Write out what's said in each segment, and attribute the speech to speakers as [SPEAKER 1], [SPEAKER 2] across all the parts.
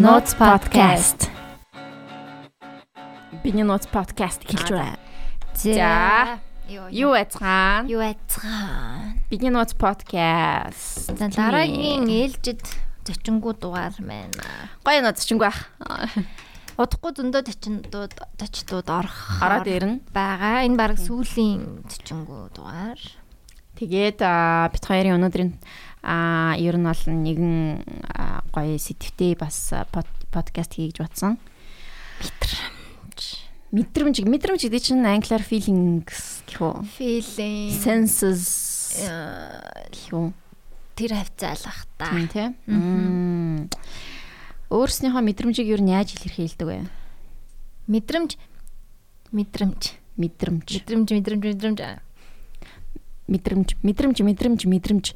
[SPEAKER 1] Notes podcast. Биний Notes podcast хэлж байна.
[SPEAKER 2] За.
[SPEAKER 1] Юу яцгаан?
[SPEAKER 2] Юу яцгаан?
[SPEAKER 1] Биний Notes podcast.
[SPEAKER 2] Дараагийн ээлжид зочингуу дугаар байна.
[SPEAKER 1] Гоё нөө зочингүй байх.
[SPEAKER 2] Удахгүй зөндөө зочиндууд зочдууд орох
[SPEAKER 1] Ороод ирнэ.
[SPEAKER 2] байгаа. Энэ баг сүүлийн зочингуу дугаар.
[SPEAKER 1] Тэгээд аа, бит хоёрын өнөөдрийн аа ер нь бол нэгэн гоё сэтвтэй бас подкаст хийж батсан. Мэдрэмж мэдрэмж гэдэг чинь англиар feelings гэх үү?
[SPEAKER 2] Feeling
[SPEAKER 1] Senses
[SPEAKER 2] э,
[SPEAKER 1] гэх үү?
[SPEAKER 2] тэр хавцаалах та.
[SPEAKER 1] Тийм тий. Мм. Өөрснийхөө мэдрэмжийг ер нь яаж илэрхийлдэг вэ?
[SPEAKER 2] Мэдрэмж мэдрэмж
[SPEAKER 1] Мэдрэмж.
[SPEAKER 2] мэдрэмж мэдрэмж мэдрэмж
[SPEAKER 1] Мэдрэмж, мэдрэмж, мэдрэмж, мэдрэмж.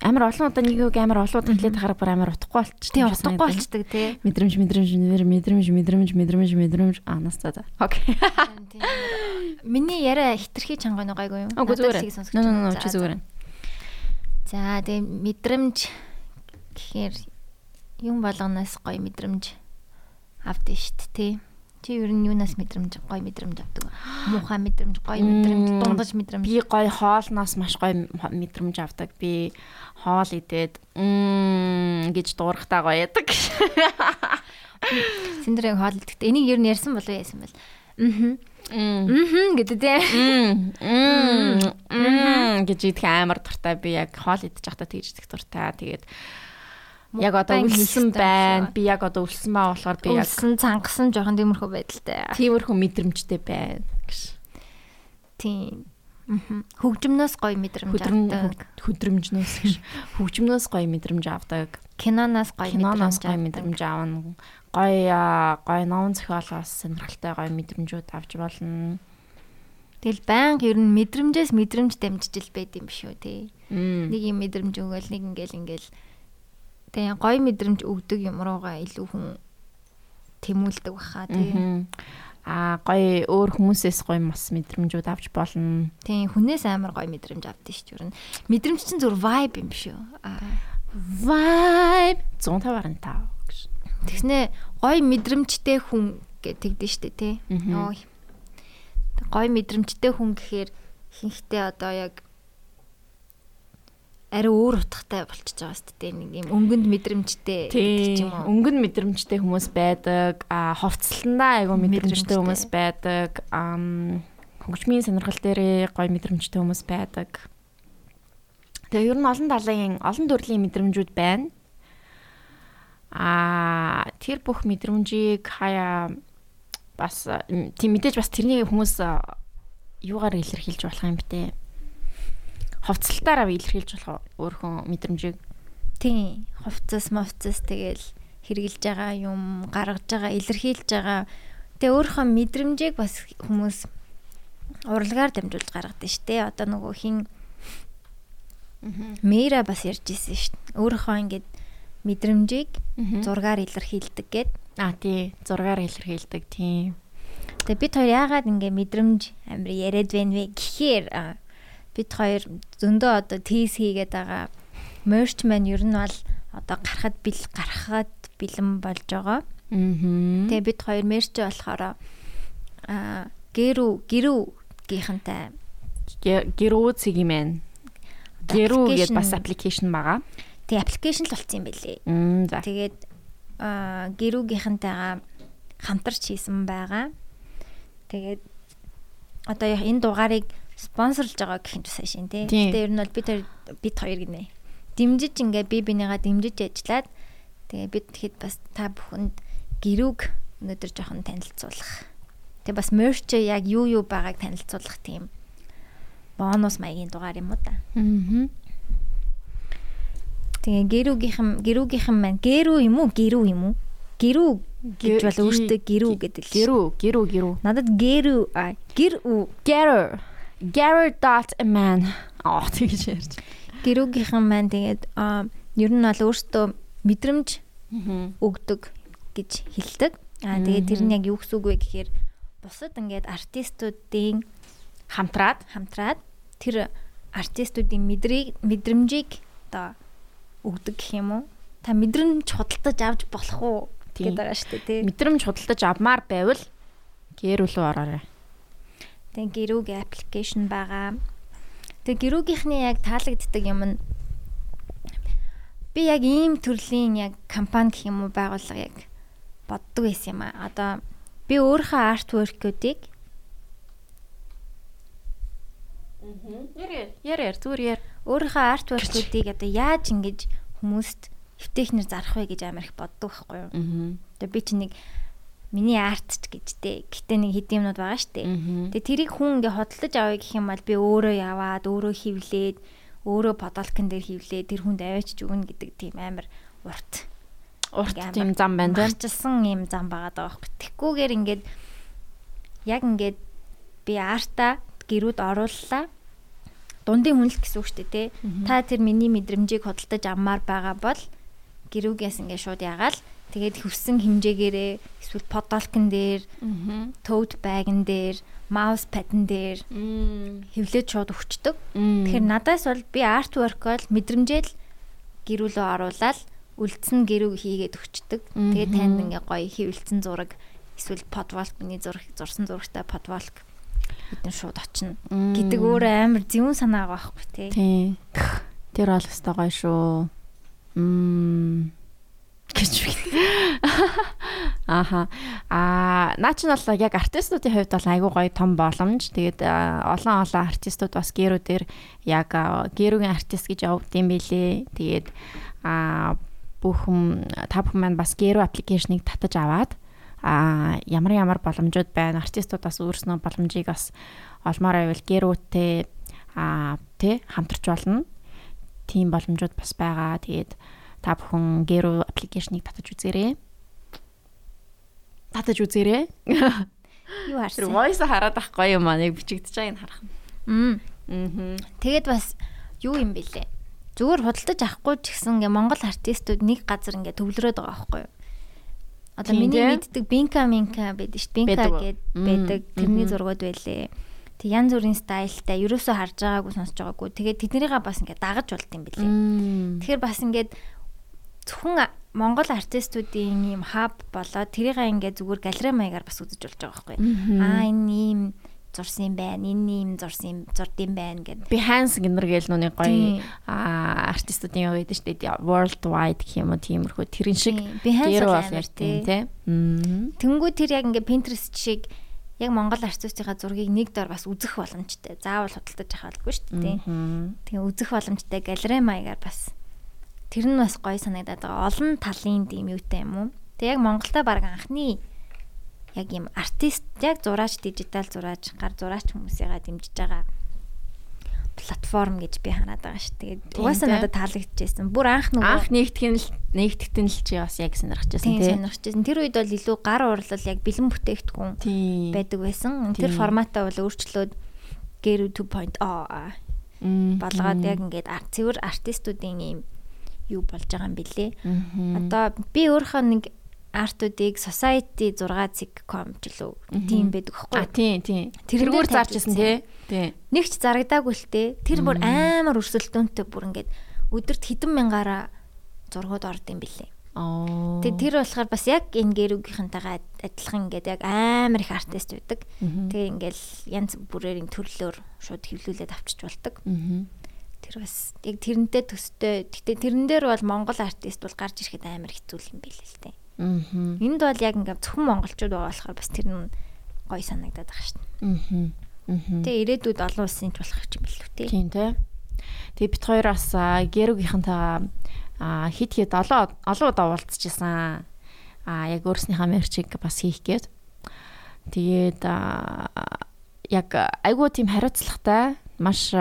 [SPEAKER 1] Амар олон удаа нэг үг амар олон удаа хэлээд хараа бүр амар утгагүй болчих.
[SPEAKER 2] тийм утгагүй болчдөг тий.
[SPEAKER 1] Мэдрэмж, мэдрэмж, мэдрэмж, мэдрэмж, мэдрэмж, мэдрэмж. Аа, нас за. Окей.
[SPEAKER 2] Миний яриа хитрхи чангай гайгүй юу?
[SPEAKER 1] Агуу
[SPEAKER 2] Надад
[SPEAKER 1] зүгээр.
[SPEAKER 2] байна.
[SPEAKER 1] нөө чи
[SPEAKER 2] За,
[SPEAKER 1] зүгээр.
[SPEAKER 2] За тэгээ мэдрэмж гэхээр юм болгоноос гоё мэдрэмж авдээ штт тий. Чи ер нь юунаас мэдрэмж гоё мэдрэмж авдаг вэ? Муухай мэдрэмж, гоё мэдрэмж, дундаж мэдрэмж.
[SPEAKER 1] Би гоё хоолноос маш гоё мэдрэмж авдаг. Би хоол идээд мм гэж дуурахтаа гоё ядаг.
[SPEAKER 2] Синдрэг хоол идэгтэй. Энийг ер нь ярьсан болов яасан бэл. Аа.
[SPEAKER 1] Мм.
[SPEAKER 2] Гэдэг тий.
[SPEAKER 1] Мм. Мм гэж идэх амар дуртай. Би яг хоол идэж байхдаа тэгж идэх дуртай. Тэгээд яг одоо үлсэн байна. Би яг одоо үлсэн байгаа болохоор би яг
[SPEAKER 2] Үлсэн цангасан жоохон дэмэрхүү байдалтай.
[SPEAKER 1] тиймэрхүү мэдрэмжтэй байна гэж.
[SPEAKER 2] Тийм. Хөгжмнөөс гоё мэдрэмж авдаг.
[SPEAKER 1] хөдрөмжнөөс гэж. Хөгжмнөөс гоё мэдрэмж авдаг.
[SPEAKER 2] Киноноос гоё
[SPEAKER 1] Киноноос гоё мэдрэмж аавна. Гоё гоё ном зохиолоос сонирхолтой гоё мэдрэмжүүд авч болно.
[SPEAKER 2] Тэгэл байнга ер нь мэдрэмжээс мэдрэмж дамжиж л байд юм шүү тий. Нэг юм мэдрэмж өгөөл нэг ингээл ингээл тэгээ гоё мэдрэмж өгдөг юм руугаа илүү хүн тэмүүлдэг баха тий.
[SPEAKER 1] Аа гоё өөр хүмүүсээс гоё мас мэдрэмжүүд авч болно.
[SPEAKER 2] Тийм хүнээс амар гоё мэдрэмж авдээ шүү дээ. Мэдрэмж чинь зүр vibe юм шүү. Аа
[SPEAKER 1] Vibe 105.5 гэж.
[SPEAKER 2] тэгснэ гоё мэдрэмжтэй хүн гэдэг шүү дээ тий. Гоё мэдрэмжтэй хүн гэхээр хинхтэй одоо яг арай өөр утгатай болчихж байгаа шүү дээ. Нэг юм өнгөнд мэдрэмжтэй гэдэг юм уу.
[SPEAKER 1] Өнгөн мэдрэмжтэй хүмүүс байдаг. Аа ховцлондоо айгу мэдрэмжтэй хүмүүс байдаг. Ам хөгжмийн сонирхол дээрээ гоё мэдрэмжтэй хүмүүс байдаг. Тэгээ ер нь олон талын олон төрлийн мэдрэмжүүд байна. Аа тэр бүх мэдрэмжийг хаяа бас тийм мэдээж бас тэрний хүмүүс а, юугаар илэрхийлж болох юм бэ те. Ховцлтаараа илэрхийлж болох өөрхөн мэдрэмжийг
[SPEAKER 2] Тийм. Хувцас, мовцас тэгэл хэрглэж байгаа юм, гаргаж байгаа, илэрхийлж байгаа. Тэгээ өөрийнхөө мэдрэмжийг бас хүмүүс урлагаар дамжуулж гаргадаг шүү дээ. Одоо нөгөө хин Мэра бас ярьж ирсэн шүү дээ. Өөрийнхөө ингээд мэдрэмжийг зургаар илэрхийлдэг гэд.
[SPEAKER 1] А тий зургаар илэрхийлдэг тийм.
[SPEAKER 2] Тэгээ бид хоёр яагаад ингээ мэдрэмж амир яриад байна вэ гэхээр бид хоёр зөндөө одоо тийс хийгээд байгаа мерч маань ер нь бол одоо гарахад бил гарахад бэлэн болж байгаа.
[SPEAKER 1] Аа.
[SPEAKER 2] Тэгээ бид хоёр мерч болохоор а гэрүү гэрүү гийнхантай
[SPEAKER 1] гэрүү цэгимэн. Гэрүү
[SPEAKER 2] application-
[SPEAKER 1] бас аппликейшн байгаа.
[SPEAKER 2] тэг аппликейшн л болсон юм байлээ.
[SPEAKER 1] Мм за.
[SPEAKER 2] Тэгээд а гэрүүгийнхантайгаа хамтарч хийсэн байгаа. Тэгээд одоо энэ дугаарыг спонсорлж байгаа гэх юм тусаа шин тий. Гэтэ ер нь бол бид хоёр бид хоёр гинэ. Димжиж ингээ би бинийгаа димжиж ажиллаад тэгээ бид тэгэхэд бас та бүхэнд гэрүүг өнөөдөр жоохон танилцуулах. Тэгээ бас мерч яг юу юу байгааг танилцуулах тийм бонус маягийн дугаар юм уу та.
[SPEAKER 1] Аа.
[SPEAKER 2] Тэгээ гэрүүгийнхэн гэрүүгийнхэн маань гэрүү юм уу гэрүү юм уу? Гэрүү гэж
[SPEAKER 1] Гэ-
[SPEAKER 2] бол өөртөө гэрүү гэдэг л.
[SPEAKER 1] Гэрүү, гэрүү, гэрүү.
[SPEAKER 2] Надад гэрүү а гэрүү
[SPEAKER 1] Gary. Gary.man. Аа тэгж ярьж.
[SPEAKER 2] гэрүүгийнхэн маань тэгээд ер нь бол өөртөө мэдрэмж өгдөг гэж хэлдэг. Аа тэгээд тэр нь яг юу гэсэн үг вэ гэхээр бусад ингээд артистуудын
[SPEAKER 1] Хамтраад
[SPEAKER 2] хамтраад тэр артистуудын мэдрийг мэдрэмжийг одоо өгдөг гэх юм уу? Та мэдрэмж худалдаж авч болох уу? Гэдэг байгаа шүү дээ тий.
[SPEAKER 1] Мэдрэмж худалдаж авмаар байвал гэр рүү ороорой.
[SPEAKER 2] Тэгээ гэрүүгийн аппликейшн байгаа. Тэгээ гэрүүгийнхний яг таалагддаг юм нь би яг ийм төрлийн яг компани гэх юм уу байгууллага яг боддог байсан юм аа. Одоо би өөрийнхөө артворкуудыг
[SPEAKER 1] Яр яр зүгээр яр.
[SPEAKER 2] өөрийнхөө артворкуудыг одоо яаж ингэж хүмүүст эвтэхнэр зарах вэ гэж амар их боддог байхгүй юу.
[SPEAKER 1] Аа.
[SPEAKER 2] Одоо би чи нэг миний арт ч гэжтэй. Гэтэ нэг хэдийн юмнууд байгаа штэ. Тэгээ тэрийг хүн ингээ хөдөлж авъя гэх юм бол би өөрөө яваад өөрөө хевлээд өөрөө подолкон дээр хевлээд тэр хүнд аваачж өгнө гэдэг тийм амар урт
[SPEAKER 1] Урт тийм зам байна тийм.
[SPEAKER 2] марчилсан юм зам байгаа даа байхгүй. Тэгхгүйгээр ингээд яг ингээд би арта гэрүүд орууллаа. Дундын хүнлэл гэсэн үг шүү дээ, тэ. Та тэр миний мэдрэмжийг хөдөлтөж аммаар байгаа бол гэрүүгээс ингээд шууд ягаал тэгээд хөвсөн хэмжээгээрээ эсвэл подолкон дээр, tote bag-н дээр, mouse pad-н дээр
[SPEAKER 1] Мм.
[SPEAKER 2] хевлээд шууд өгчдөг.
[SPEAKER 1] Тэгэхээр
[SPEAKER 2] надаас бол би artwork бол мэдрэмжээл гэрүүлөө оруулаад үлдсэн гэрүүг хийгээд өгчдөг. Тэгээд танд ингээ гоё хөвлөцсөн зураг эсвэл подволк миний зураг зурсан зурагтай подволк бидэн шууд очино гэдэг өөрөө амар зөвүүн санаа байгаа байхгүй тий.
[SPEAKER 1] Тэр бол өстой гоё шүү. Мм. Гэж би. Аха. Аа, наа чинь бол яг артистуудын хувьд бол айгүй гоё том боломж. Тэгээд олон олон артистууд бас гэрүүдээр яг аа, гэрүүгийн артист гэж юм билээ. Тэгээд аа бүх хүм та бүхэн маань бас гэрүү аппликейшнийг татаж аваад а ямар ямар боломжууд байна артистуудаас өөрснөө боломжийг бас олмоор байвал гэрүүтэй а тэ хамтарч болно. Тийм боломжууд бас байгаа. Тэгээд та бүхэн гэрүү аппликейшнийг татаж үзээрэй. Татаж үзээрэй.
[SPEAKER 2] Юу
[SPEAKER 1] Тэр
[SPEAKER 2] харсан?
[SPEAKER 1] voice хараад ах гоё юм аа. Яг бичигдэж байгааг нь харах. Аа.
[SPEAKER 2] Тэгээд бас юу юм бэлээ? Зүгээр худалдаж авахгүй ч гэсэн ингээ Монгол артистууд нэг газар ингээ төвлөрөөд байгаа байхгүй юу? Одоо миний мэддэг Бинка Минка байдаг шүү. Бинка
[SPEAKER 1] Мм,
[SPEAKER 2] байдаг. Тэрний зургууд байлээ. Тэг янз бүрийн стайлтай, ерөөсөө харж байгаагүй сонсож байгаагүй. Тэгээд тэднийгээ бас ингээ дагаж болд юм бэлээ. Тэгэхээр бас ингээд зөвхөн Монгол артистуудын ийм хаб болоод тэрийг ингээ зүгээр галерей маягаар бас үзэж болж байгаа байхгүй. Аа энэ ийм зурсан юм байна. Энэ ийм зурсан зурд юм байна гэд.
[SPEAKER 1] Behance гэнэр гээл нүний гоё
[SPEAKER 2] Тийм.
[SPEAKER 1] а артистуудын гэдэг шүү дээ world wide гэх юм уу тиймэрхүү тэрэн шиг
[SPEAKER 2] Behance бол
[SPEAKER 1] яг тийм тий.
[SPEAKER 2] Тэнгүү тэр яг ингээ Pinterest шиг яг Монгол артистуудынхаа зургийг нэг дор бас үзэх боломжтой. Заавал худалдаж авахгүй шүү дээ. Тэгээ үзэх боломжтой галерей маягаар бас тэр нь бас гоё санагдаад байгаа. Олон талын тийм юутай юм уу? Тэг яг Монголда баг анхны яг юм артист яг зураач дижитал зураач гар зураач хүмүүсийгээ дэмжиж байгаа платформ гэж би ханаад байгаа шүү. Тэгээд угаасаа надад таалагдчихсэн. Бүр анх нөгөө
[SPEAKER 1] Анх нэгтгэн л нэгтгэн л чи бас яг сонирхчихсан
[SPEAKER 2] тийм
[SPEAKER 1] тий.
[SPEAKER 2] сонирхчихсэн. Тэр үед бол илүү гар урлал яг бэлэн бүтээгдэхүүн байдаг байсан. Тэр форматаа бол өөрчлөөд Gero 2.0
[SPEAKER 1] Мм.
[SPEAKER 2] болгоод яг ингээд цэвэр артистуудын юм юу болж байгаа юм бэлээ. Одоо би өөрийнхөө нэг артуудыг society 6.com ч лөө тийм байдаг
[SPEAKER 1] А
[SPEAKER 2] байхгүй.
[SPEAKER 1] тий тий.
[SPEAKER 2] Тэрэн дээр
[SPEAKER 1] Тэргүүр зарж исэн тий. Тий.
[SPEAKER 2] Нэг ч зарагдаагүй л те. Тэр бүр амар өрсөлдөөнтэй бүр ингээд өдөрт хэдэн мянгаараа зургууд орд юм бэлээ.
[SPEAKER 1] Оо.
[SPEAKER 2] Тэгээ тэр болохоор бас яг энэ гэрүүгийнхэнтэйгээ адилхан ингээд яг амар их артист байдаг. Тэгээ ингээл янз бүрээр төрлөөр шууд хөвлүүлээд авчиж болдог.
[SPEAKER 1] Мгм.
[SPEAKER 2] Тэр бас яг тэрнтэй төстэй. Гэтэ тэрэн дээр бол монгол артист бол гарч ирэхэд амар хэцүү юм билээ л те.
[SPEAKER 1] Мгм.
[SPEAKER 2] Энд бол яг ингээд зөвхөн монголчууд байгаа болохоор бас тэр нь гоё санагдаад байгаа шүү дээ.
[SPEAKER 1] Мгм.
[SPEAKER 2] Тэгээ ирээдүйд олон улсын ч болох юм билүү те.
[SPEAKER 1] Тийм тий. Тэгээ бит хоёр бас гэрүүгийнхэнтэйгээ хит хит олон олон удаа уулзчихсан. А яг өөрснийхөө мерчийг бас хийх гээд. Тэгээд яг айгуу тийм хариуцлагатай маш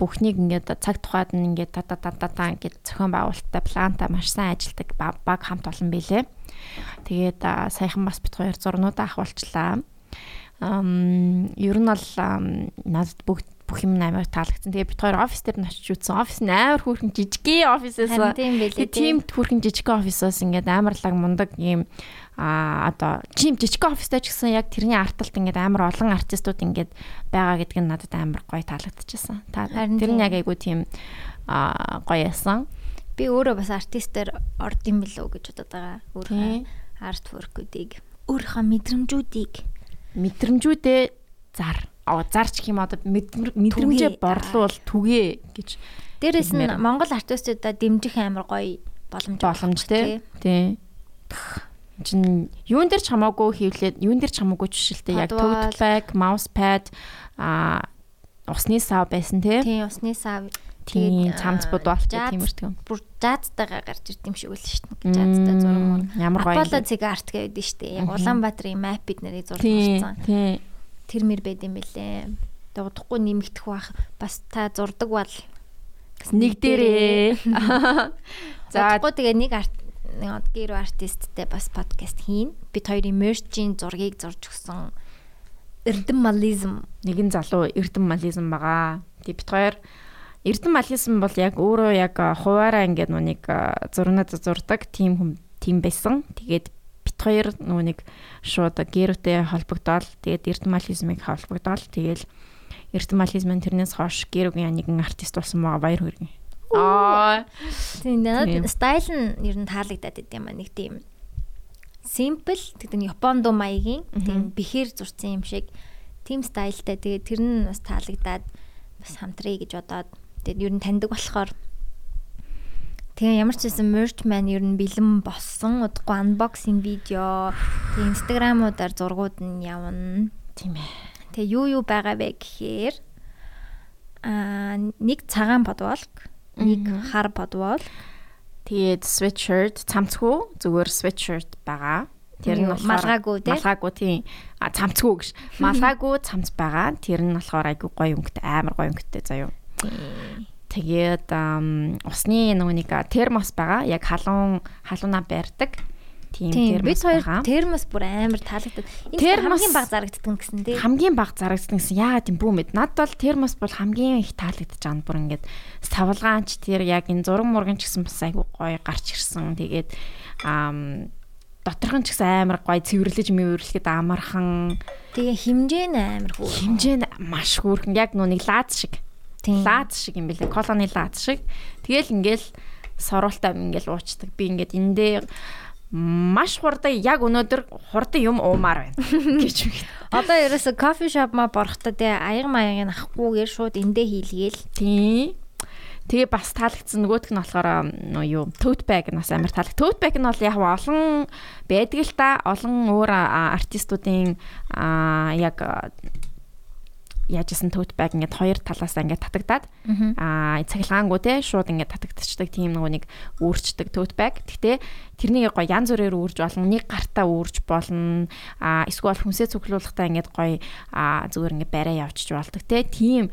[SPEAKER 1] бүхнийг ингээд цаг тухайд нь ингээд та та та та та ингээд зохион байгуулалттай плантай маш сайн ажилдаг ба- баг хамт олон билээ. Тэгээд саяхан бас бит хоёр зурнуудаа ахуулчлаа. Ам ер нь бол надад бүгд бүх юм амар таалагдсан. Тэгээ бид хоёр офис дээр нь очиж үзсэн. Офис нь амар хүүхэн жижигхэн офисээс
[SPEAKER 2] тийм байлээ
[SPEAKER 1] тийм хүүхэн жижигхэн офисоос ингээд амарлаг мундаг юм а одоо чим жижигхэн офистай ч гэсэн яг тэрний арталт ингээд амар олон артистууд ингээд байгаа гэдг нь надад амар гоё таалагдчихсан. Та
[SPEAKER 2] Харин
[SPEAKER 1] тэр нь яг айгу тийм а гоё ясан.
[SPEAKER 2] Би өөрөө бас артистээр орд юм билүү гэж бодоод байгаа. Өөрөө. Hard work-уудыг өөрийнхөө мэдрэмжүүдийг
[SPEAKER 1] мэдрэмжүүдээ зар. Аа зарч юм одоо мэдрэмж- мэдрэмжээ борлуул түгээ гэж
[SPEAKER 2] Дээрээс нь. Монгол артистуудаа дэмжих амар гоё боломж
[SPEAKER 1] боломж тий. Тий. Чин юун дээр ч хамаагүй хийвлээд юун дээр ч хамаагүй жишэлтэй яг
[SPEAKER 2] Подвал.
[SPEAKER 1] tote bag, mouse pad а усны сав байсан тий.
[SPEAKER 2] Тий, усны сав
[SPEAKER 1] Тийм цамц бодвалтай тиймэрхүү.
[SPEAKER 2] бүр жазтайгаа гарч ирд юм шиг үл шүү дээ. Жазтай зураг мөр.
[SPEAKER 1] Ямар гоё.
[SPEAKER 2] Аполло
[SPEAKER 1] юм бэ.
[SPEAKER 2] цигарт гэдэг шүү дээ. Яг. Улаанбаатарын map бид нарыг зурж
[SPEAKER 1] Тий.
[SPEAKER 2] Тэр мэр байд юм бэлээ. Тэгээд удахгүй нэмэгдэх бах бас та зурдаг бол
[SPEAKER 1] Нэг дээрээ. За
[SPEAKER 2] Удахгүй тэгээ нэг арт нэг гэр артисттэй бас подкаст хийн. Бид хоёрын мерчийн зургийг зурж өгсөн эрдэмализм
[SPEAKER 1] нэгэн залуу эрдэм мализм байгаа. Тэгээ бит хоёр эрдэм мализм бол яг өөрөө яг хуваараа ингээд нүг зурнаа зурдаг тим хүм тим байсан. Тэгээд бит хоёр нүг шууд гэрүүтэй холбогдоод тэгээд эрдэм мализмыг холбогдоод тэгээд эрдэм мализмын тэрнээс хойш гэрүүгийн нэгэн артист болсон байгаа баяр хүргэн. Аа
[SPEAKER 2] Тийм надад стайл нь ер нь таалагдаад байт юм аа нэг тийм simple гэдэг нь Япон дуу маягийн тийм бэхэр зурсан юм шиг тийм стайлтай тэгээд тэр нь бас таалагдаад бас хамтрая гэж бодоод тэгээд ер нь таньдаг болохоор Тэгээ ямар ч байсан merch man ер нь бэлэн болсон. Удахгүй unboxing видео, тэгээ инстаграмуудаар зургууд нь явна.
[SPEAKER 1] тийм ээ.
[SPEAKER 2] Тэгээ юу юу байгаа вэ гэхээр аа нэг цагаан подволк, нэг хар подволк,
[SPEAKER 1] Тэгээд sweatshirt цамцгүй зүгээр sweatshirt байгаа. Тэр нь болохоор
[SPEAKER 2] малгаагүй тий?
[SPEAKER 1] Малгаагүй тийм. А цамцгүй гэж. Малгаагүй цамц байгаа. Тэр нь болохоор айгүй гоё өнгөтэй, амар гоё өнгөтэй заяа. Тэгээд усны нөгөө нэг термос байгаа. Яг халуун халуунаа барьдаг. Тийм термос
[SPEAKER 2] хоёр
[SPEAKER 1] байгаа.
[SPEAKER 2] термос бүр амар таалагдаад. Энэ хамгийн баг зарагддаг юм гэсэн тий.
[SPEAKER 1] хамгийн баг зарагдсан гэсэн яагаад юм бүү мэд. Над бол термос бол хамгийн их таалагдаж байгаа нь бүр ингээд савлгаанч тэр яг энэ зураг мурган ч гэсэн бас айгүй гоё гарч ирсэн. Тэгээд ам доторх нь ч гэсэн амар гоё цэвэрлэж мэвэрлэхэд амархан
[SPEAKER 2] Тэгээ хэмжээ нь амар хүү.
[SPEAKER 1] хэмжээ нь маш хөөрхөн яг нүг лааз шиг. Лааз шиг юм бэлээ. Колоны лааз шиг. Тэгэл ингээл сорултаа ингээл уучдаг. Би ингээд эндээ маш хурдан яг өнөөдөр хурдан юм уумаар байна гэж үг.
[SPEAKER 2] Одоо ерөөсө кофе шоп ма борохдоо тий аяг маяг нь авахгүйгээр шууд эндээ хийлгээл.
[SPEAKER 1] Тийм. Тэгээ бас таалагдсан нөгөөх нь болохоор юу tote bag нь бас амар таалагд. Tote bag нь бол яг олон байдаг л та олон өөр артистуудын яг а, яажсэн tote bag ингээд хоёр талаас ингээд татагдаад аа цахилгаангүй те шууд ингээд татагдчихдаг тийм нөгөө нэг үүрчдэг tote bag. Гэхдээ тэрнийг гоё янз бүрээр үүрж болно. Нэг гартаа үүрж болно. Аа эсвэл хүнсээ цуглуулгатай ингээд гоё аа зүгээр ингээд барай явчих болдог те. Тийм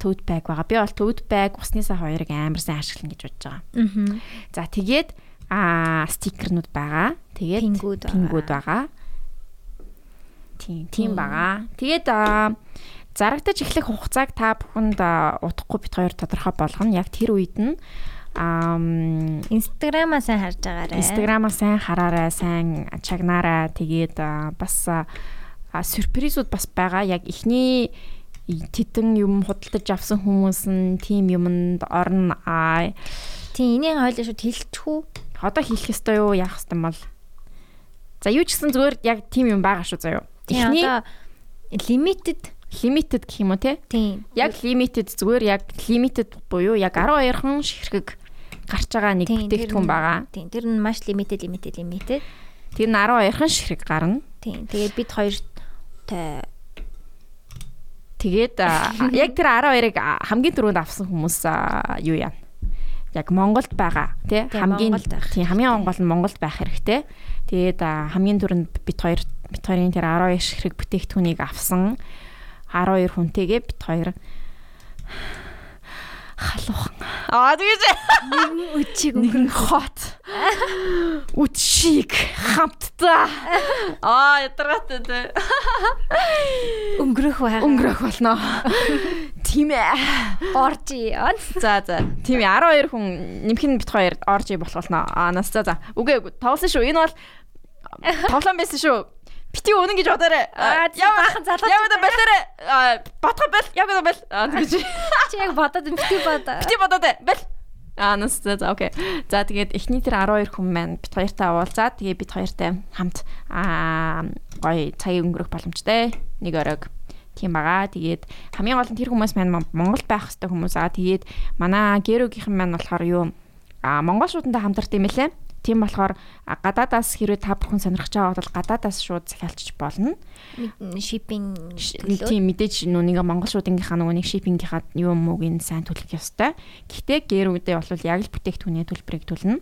[SPEAKER 1] tote bag байгаа. Би бол tote bag уснасаа хоёрыг амар сайн ашиглана гэж бодож байгаа.
[SPEAKER 2] Аа.
[SPEAKER 1] За тэгээд аа стикернүүд байгаа. Тэгээд
[SPEAKER 2] пингүүд байгаа.
[SPEAKER 1] Тийм, тийм байгаа. Тэгээд аа зарагдаж эхлэх хугацааг та бүхэнд аа, удахгүй бит хоёр тодорхой болгоно. Яг тэр үед нь аа
[SPEAKER 2] Инстаграмаа сайн харж байгаарай.
[SPEAKER 1] Инстаграмаа сайн хараарай, сайн чагнаарай. Тэгээд бас аа, сюрпризүүд бас байгаа. Яг эхний титэн юм худалдаж авсан хүмүүс нь тийм юмд орно. Аа
[SPEAKER 2] Тийм энийг хойлоо шууд хэлчихүү.
[SPEAKER 1] одоо хийх ёстой юу яах ёстой юм бол за юу ч гэсэн зүгээр яг тийм юм байгаа шүү заяа эхний
[SPEAKER 2] одоо limited
[SPEAKER 1] гэх юм уу те?
[SPEAKER 2] Тийм.
[SPEAKER 1] Яг limited зүгээр яг limited буюу яг 12 хан ширхэг гарч байгаа нэг бүтээгдэхүүн байгаа.
[SPEAKER 2] Тийм тэр нь маш limited limited limited.
[SPEAKER 1] тэр нь 12 хан ширхэг гарна.
[SPEAKER 2] Тийм тэгээд бид хоёртой
[SPEAKER 1] тэгээд а, яг тэр 12-ыг а, хамгийн түрүүнд авсан хүмүүс юу яа? Яг Монголд байгаа тий хамгийн тий хамгийн гол нь Монголд байх хэрэгтэй. Тэгээд хамгийн түрүүнд бит хоёр бит хоёрын тэр 12 ширхэг бүтээгдэхүүнийг авсан 12 хүнтэйгээ бит хоёр халуухан. Аа тэгэж
[SPEAKER 2] үчиг
[SPEAKER 1] нэгэн хот. Үтшиг хамтдаа. Аа ядаргаатай тий.
[SPEAKER 2] өнгөрөх байгаа.
[SPEAKER 1] Өнгөрөх болно. Тийм ээ.
[SPEAKER 2] оржи.
[SPEAKER 1] За за. Тийм ээ 12 хүн нэмэх нь бит хоёр орж ий болох болно. Аа нас за за. Үгүй үгүй. Тоглосон шүү. Энэ бол тоглоом байсан шүү. Бити үнэн гэж бодоорой.
[SPEAKER 2] Баахан залгаж
[SPEAKER 1] Яваа. Аа батга бал. Яваа бал. Аа тэгэж.
[SPEAKER 2] Чи яг бодоод бити бодоо.
[SPEAKER 1] Бити бодоод бал. Аа нас за окей. За тэгээд эхний тэр 12 хүн маань бит хоёртай уулзаад тэгээд бит хоёртай хамт аа гоё цагийг өнгөрөх боломжтой. Нэг оройг тийм байгаа. Тэгээд хамгийн гол нь тэр хүмүүс маань Монгол байх хэвээр хүмүүс аа. Тэгээд манай гэрүүгийнхэн маань болохоор юу аа Монгол шуудтай хамтарт юм лээ. Тийм болохоор гадаадаас хэрвээ та бүхэн сонирхож байгаа бол гадаадаас шууд захиалчих болно.
[SPEAKER 2] Шиппинг
[SPEAKER 1] тийм мэдээж нүг Монгол шуудынгийнхаа нөгөө нэг шиппингийнхаа юу муугийн сайн төлөх ёстой. Гэхдээ гэрүүдээ бол яг л бүтээгдэхүүний төлбөрийг төлнө.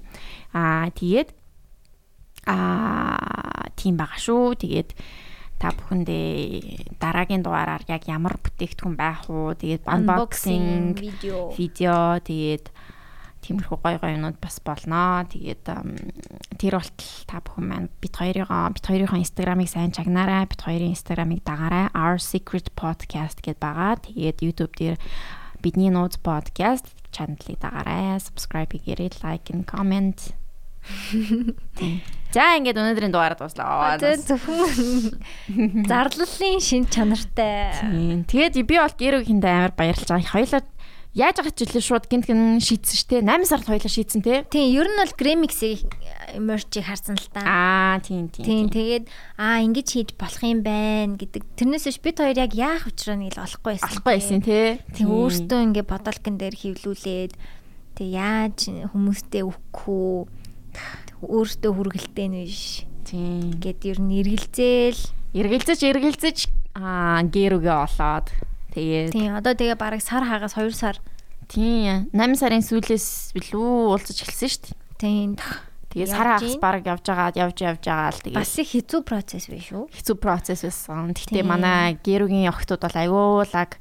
[SPEAKER 1] Аа тэгээд аа тийм байгаа шүү. Тэгээд та бүхэндээ дараагийн дугаараар яг ямар бүтээгдэхүүн байх уу тэгээд unboxing
[SPEAKER 2] видео
[SPEAKER 1] видео тэгээд тиймэрхүү гой гой юмнууд бас болноо. Тэгээд тэр болтол та бүхэн маань бит хоёрыгоо бит хоёрын инстаграмыг сайн чагнаарай. Бит хоёрын инстаграмыг дагаарай. Our Secret Podcast гэдээ байгаа. Тэгээд YouTube дээр бидний нууц podcast чаналыг дагаарай. Subscribe хийгээрэй, like and comment. За ингээд өнөөдрийн дугаард дуслаа.
[SPEAKER 2] Зөвхөн зарлалын шин чанартай.
[SPEAKER 1] Тэгээд би бол гэрүүгийнтэй амар баярлж байгаа. Хоёлаа яаж байгаа ч үлээ шууд гинт гин шийдсэн штэ 8 сард хоёлаа шийдсэн те
[SPEAKER 2] тийм ер нь бол гремиксийг мерчийг харсан л та.
[SPEAKER 1] Аа тийм тийм
[SPEAKER 2] тийм тэгээд аа ингэж хийж болох юм байна гэдэг. Тэрнээс биш бид хоёр яг яах учраа нэг л олохгүй байсан
[SPEAKER 1] олохгүй байсан те
[SPEAKER 2] тийм. өөртөө ингээ бодолкон дээр хөвлүүлээд тэг яаж хүмүүстэй өгөх үү? Өөртөө хүргэлтэй нь биш?
[SPEAKER 1] Тийм.
[SPEAKER 2] Гэд ер нь эргэлзээл.
[SPEAKER 1] Эргэлзэж эргэлзэж аа гэрүүгээ олоод Тэгээд
[SPEAKER 2] Тийм, одоо тэгээ бараг сар хагас 2 сар.
[SPEAKER 1] Тийм, 8 сарын сүүлээс билүү уулзаж эхэлсэн шүү дээ.
[SPEAKER 2] Тийм.
[SPEAKER 1] Тэгээ сар хагас бараг явж байгаа, явж явж байгаа л тэгээ.
[SPEAKER 2] Бас их хэцүү процесс биш үү?
[SPEAKER 1] Хэцүү процесс байсан. Гэхдээ манай гэрүүгийн охтууд бол аюулаг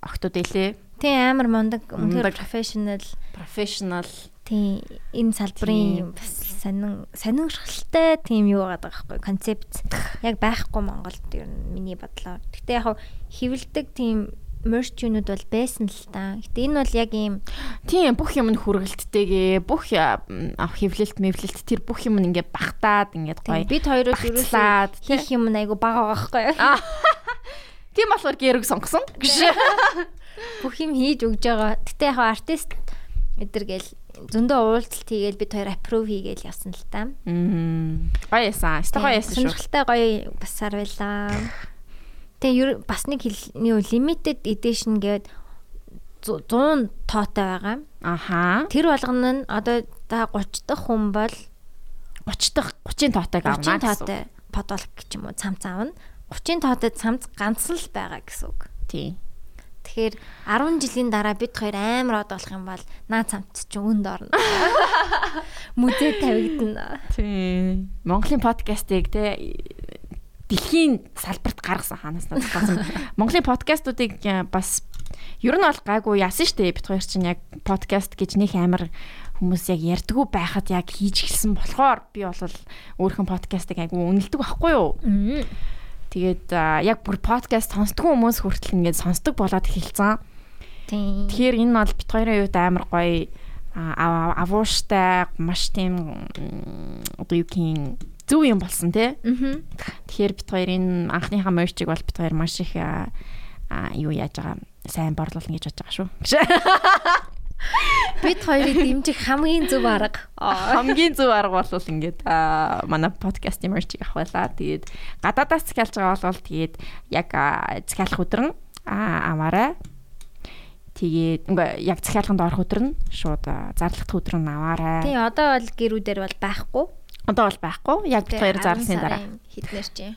[SPEAKER 1] охтууд илээ.
[SPEAKER 2] Тийм, амар мундаг, үнэхээр professional,
[SPEAKER 1] professional
[SPEAKER 2] тийм энэ салбарын бас сонин сонирхолтой тийм юу байгаа байхгүй концепт яг байхгүй Монголд ер нь миний бодлоор. Гэтэ яг хөвлөдөг тийм мерч юунууд бол байсан л та. Гэтэ энэ бол яг ийм
[SPEAKER 1] тийм бүх юм нь хүргэлттэйгээ бүх хөвлөлт мэвлэлт тэр бүх юм ингээ багтаад ингээд гоё.
[SPEAKER 2] Бид хоёроос ерөөсөө хийх юм айгу бага байгаа байхгүй.
[SPEAKER 1] Тийм болохоор гэрэг сонгосон.
[SPEAKER 2] Бүх юм хийж өгж байгаа. Гэтэ яг артист эдэр гээл зөндөө уулзалт хийгээл бид хоёр аппрув хийгээл явсан л та.
[SPEAKER 1] Мм. Гоё ясан. Өстой гоё ясан шүү.
[SPEAKER 2] Сонирхолтой гоё бас сар байлаа. Тэгээ бас нэг юу limited edition гээд 100 тоотой байгаа.
[SPEAKER 1] Аха.
[SPEAKER 2] Тэр болгоно нь одоо та 30 дахь хүн бол
[SPEAKER 1] 30 дахь 30-ын тоотойг авна
[SPEAKER 2] гэсэн. 30 тоотой подолк гэж юм уу цамц аавна. 30-ын тоотой цамц ганцхан л байгаа гэсэн үг.
[SPEAKER 1] Тийм.
[SPEAKER 2] Тэгэхээр 10 жилийн дараа бид хоёр амар од болох юм бол наа цамц ч өнд орно. Мүзээ тавигдана.
[SPEAKER 1] Тийм. Монголын подкастыг те дэлхийн салбарт гаргасан ханаас надад Монголын подкастуудыг э, бас ер нь бол гайгүй яасан штэ бит хоёр чинь яг подкаст гэж нэг амар хүмүүс яг ярьдгүү байхад яг хийж эхэлсэн болохоор би бол өөрхөн подкастыг айгүй үнэлдэг байхгүй юу. Тэгээд яг бүр подкаст сонсдгоо хүмүүс хүртэл ингээд сонсдог болоод эхэлсэн. Тэгэхээр энэ бол бит хоёрын үед амар гоё авууштай маш тийм одоо юу гин зөв юм болсон тий. Тэгэхээр бит хоёрын анхныхаа морчиг бол бит хоёр маш их юу яаж байгаа сайн борлуулна гэж бодож байгаа шүү.
[SPEAKER 2] Бид хоёрыг дэмжих хамгийн зөв арга.
[SPEAKER 1] Хамгийн зөв арга бол ингээд манай подкаст морчиг авах байлаа. Тэгээд гадаадаас захиалж байгаа бол тэгээд яг захиалах өдөр нь аваарай. Тэгээд ингээ яг захиалганд орох өдөр нь шууд зарлах өдөр нь аваарай.
[SPEAKER 2] Тий, одоо бол гэрүүдэр бол байхгүй
[SPEAKER 1] Одоо бол байхгүй. Яг бит хоёр зарласны дараа.
[SPEAKER 2] Хитнэр чи.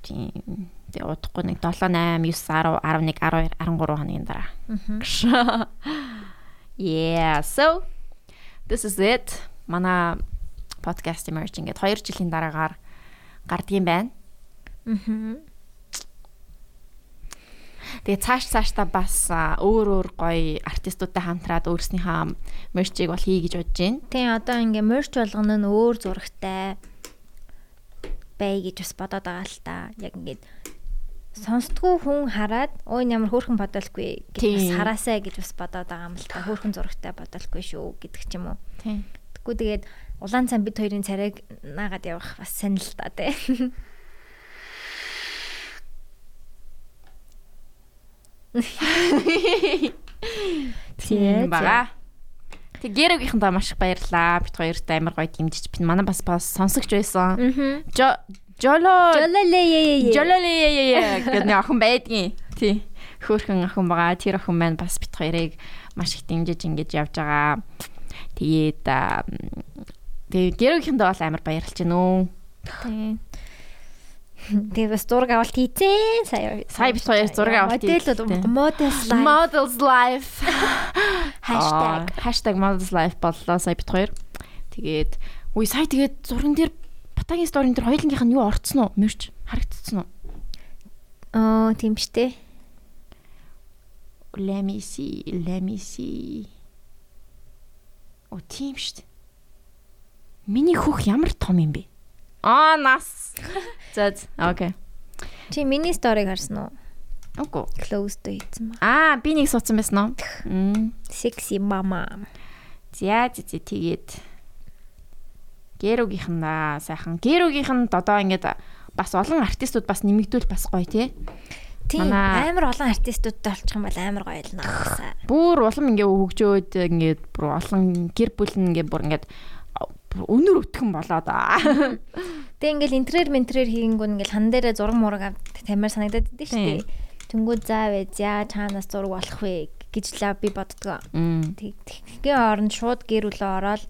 [SPEAKER 1] Тийм. Тэгээ удахгүй нэг 7 8 9 10 11 12 13 хоногийн дараа. Yeah. So this is it. Манай подкаст merge ингээд 2 жилийн дараагаар гардгийн байна.
[SPEAKER 2] Аа.
[SPEAKER 1] Тэгээ цааш цаашдаа бас өөр өөр гоё артистуудтай хамтраад өөрснийхөө мерчийг бол хий гэж бодож байна.
[SPEAKER 2] Тийм одоо ингээ мерч болгоно нь өөр зурагтай бай гэж бас бодоод байгаа л та. Яг ингээд сонсдгоо хүн хараад ой ямар хөөрхөн бодолгүй гэж хараасаа гэж бас бодоод байгаа юм л та. Хөөрхөн зурагтай бодолгүй шүү гэдэг ч юм уу. Тэгвэл тэгээд улаан цан бид хоёрын царайг наагаад явах бас сонир л та тий.
[SPEAKER 1] Тийм бага. Тэг гэрэгийнхэндээ маш их баярлаа. Бид хоёрт амар гоё дэмжиж бид манай бас бас сонсогч байсан.
[SPEAKER 2] Мгм.
[SPEAKER 1] Жо Жоло
[SPEAKER 2] Жололээ.
[SPEAKER 1] Жололээ гэдэг охин байдгийн. Тий. Хөөхөн охин байгаа. Тэр охин маань бас бит хоёрыг маш их дэмжиж ингэж явж байгаа. Тэгээд тэгээд гэрүүхэндээ бол амар баярлж байна өө.
[SPEAKER 2] Тийм. Тэгээ бас зураг авалт хийцэн сая.
[SPEAKER 1] Сая бит хоёр зураг авалт хийцэн.
[SPEAKER 2] models live
[SPEAKER 1] Models life.
[SPEAKER 2] hashtag.
[SPEAKER 1] Hashtag models life боллоо сая бит хоёр. Тэгээд үе сая тэгээд зурган дээр Батагийн сторин дээр хоёулынх нь юу орцсон уу? Мөрч харагдсан уу?
[SPEAKER 2] Аа, тийм штэ.
[SPEAKER 1] Let me see, let me see. О тийм шүү дээ. Миний хөх ямар том юм бэ? Аа нас. За окей.
[SPEAKER 2] Чи миний сториг харсан уу?
[SPEAKER 1] Үгүй.
[SPEAKER 2] Close to хийсэн ба.
[SPEAKER 1] Аа, би нэг суудсан байсан уу? Мм.
[SPEAKER 2] Sexy mama.
[SPEAKER 1] За за тэгээд гэрүүгийнх нь аа, сайхан. Гэрүүгийнх нь одоо ингээд бас олон артистууд бас нэмэгдүүл бас гоё тий.
[SPEAKER 2] Тийм амар олон артистуудтай олчих юм бол амар гоё л наасаа.
[SPEAKER 1] Бүр улам ингээ хөгжөөд ингээд бүр олон гэр бүл нь ингээ бүр ингээд өнөр өтгөн болоод аа.
[SPEAKER 2] Тэг ингээл интерьер ментрээр хийгэнгүүн ингээл хан дээрээ зураг мураг тамир санагдаад идэв
[SPEAKER 1] Тийм.
[SPEAKER 2] штэ. Тэнгүүд заа вэ, заа чаанаас зураг болох вэ гэж л би боддгоо.
[SPEAKER 1] Мм.
[SPEAKER 2] Тэг тэгхийн оронд шууд гэр бүлээ ороод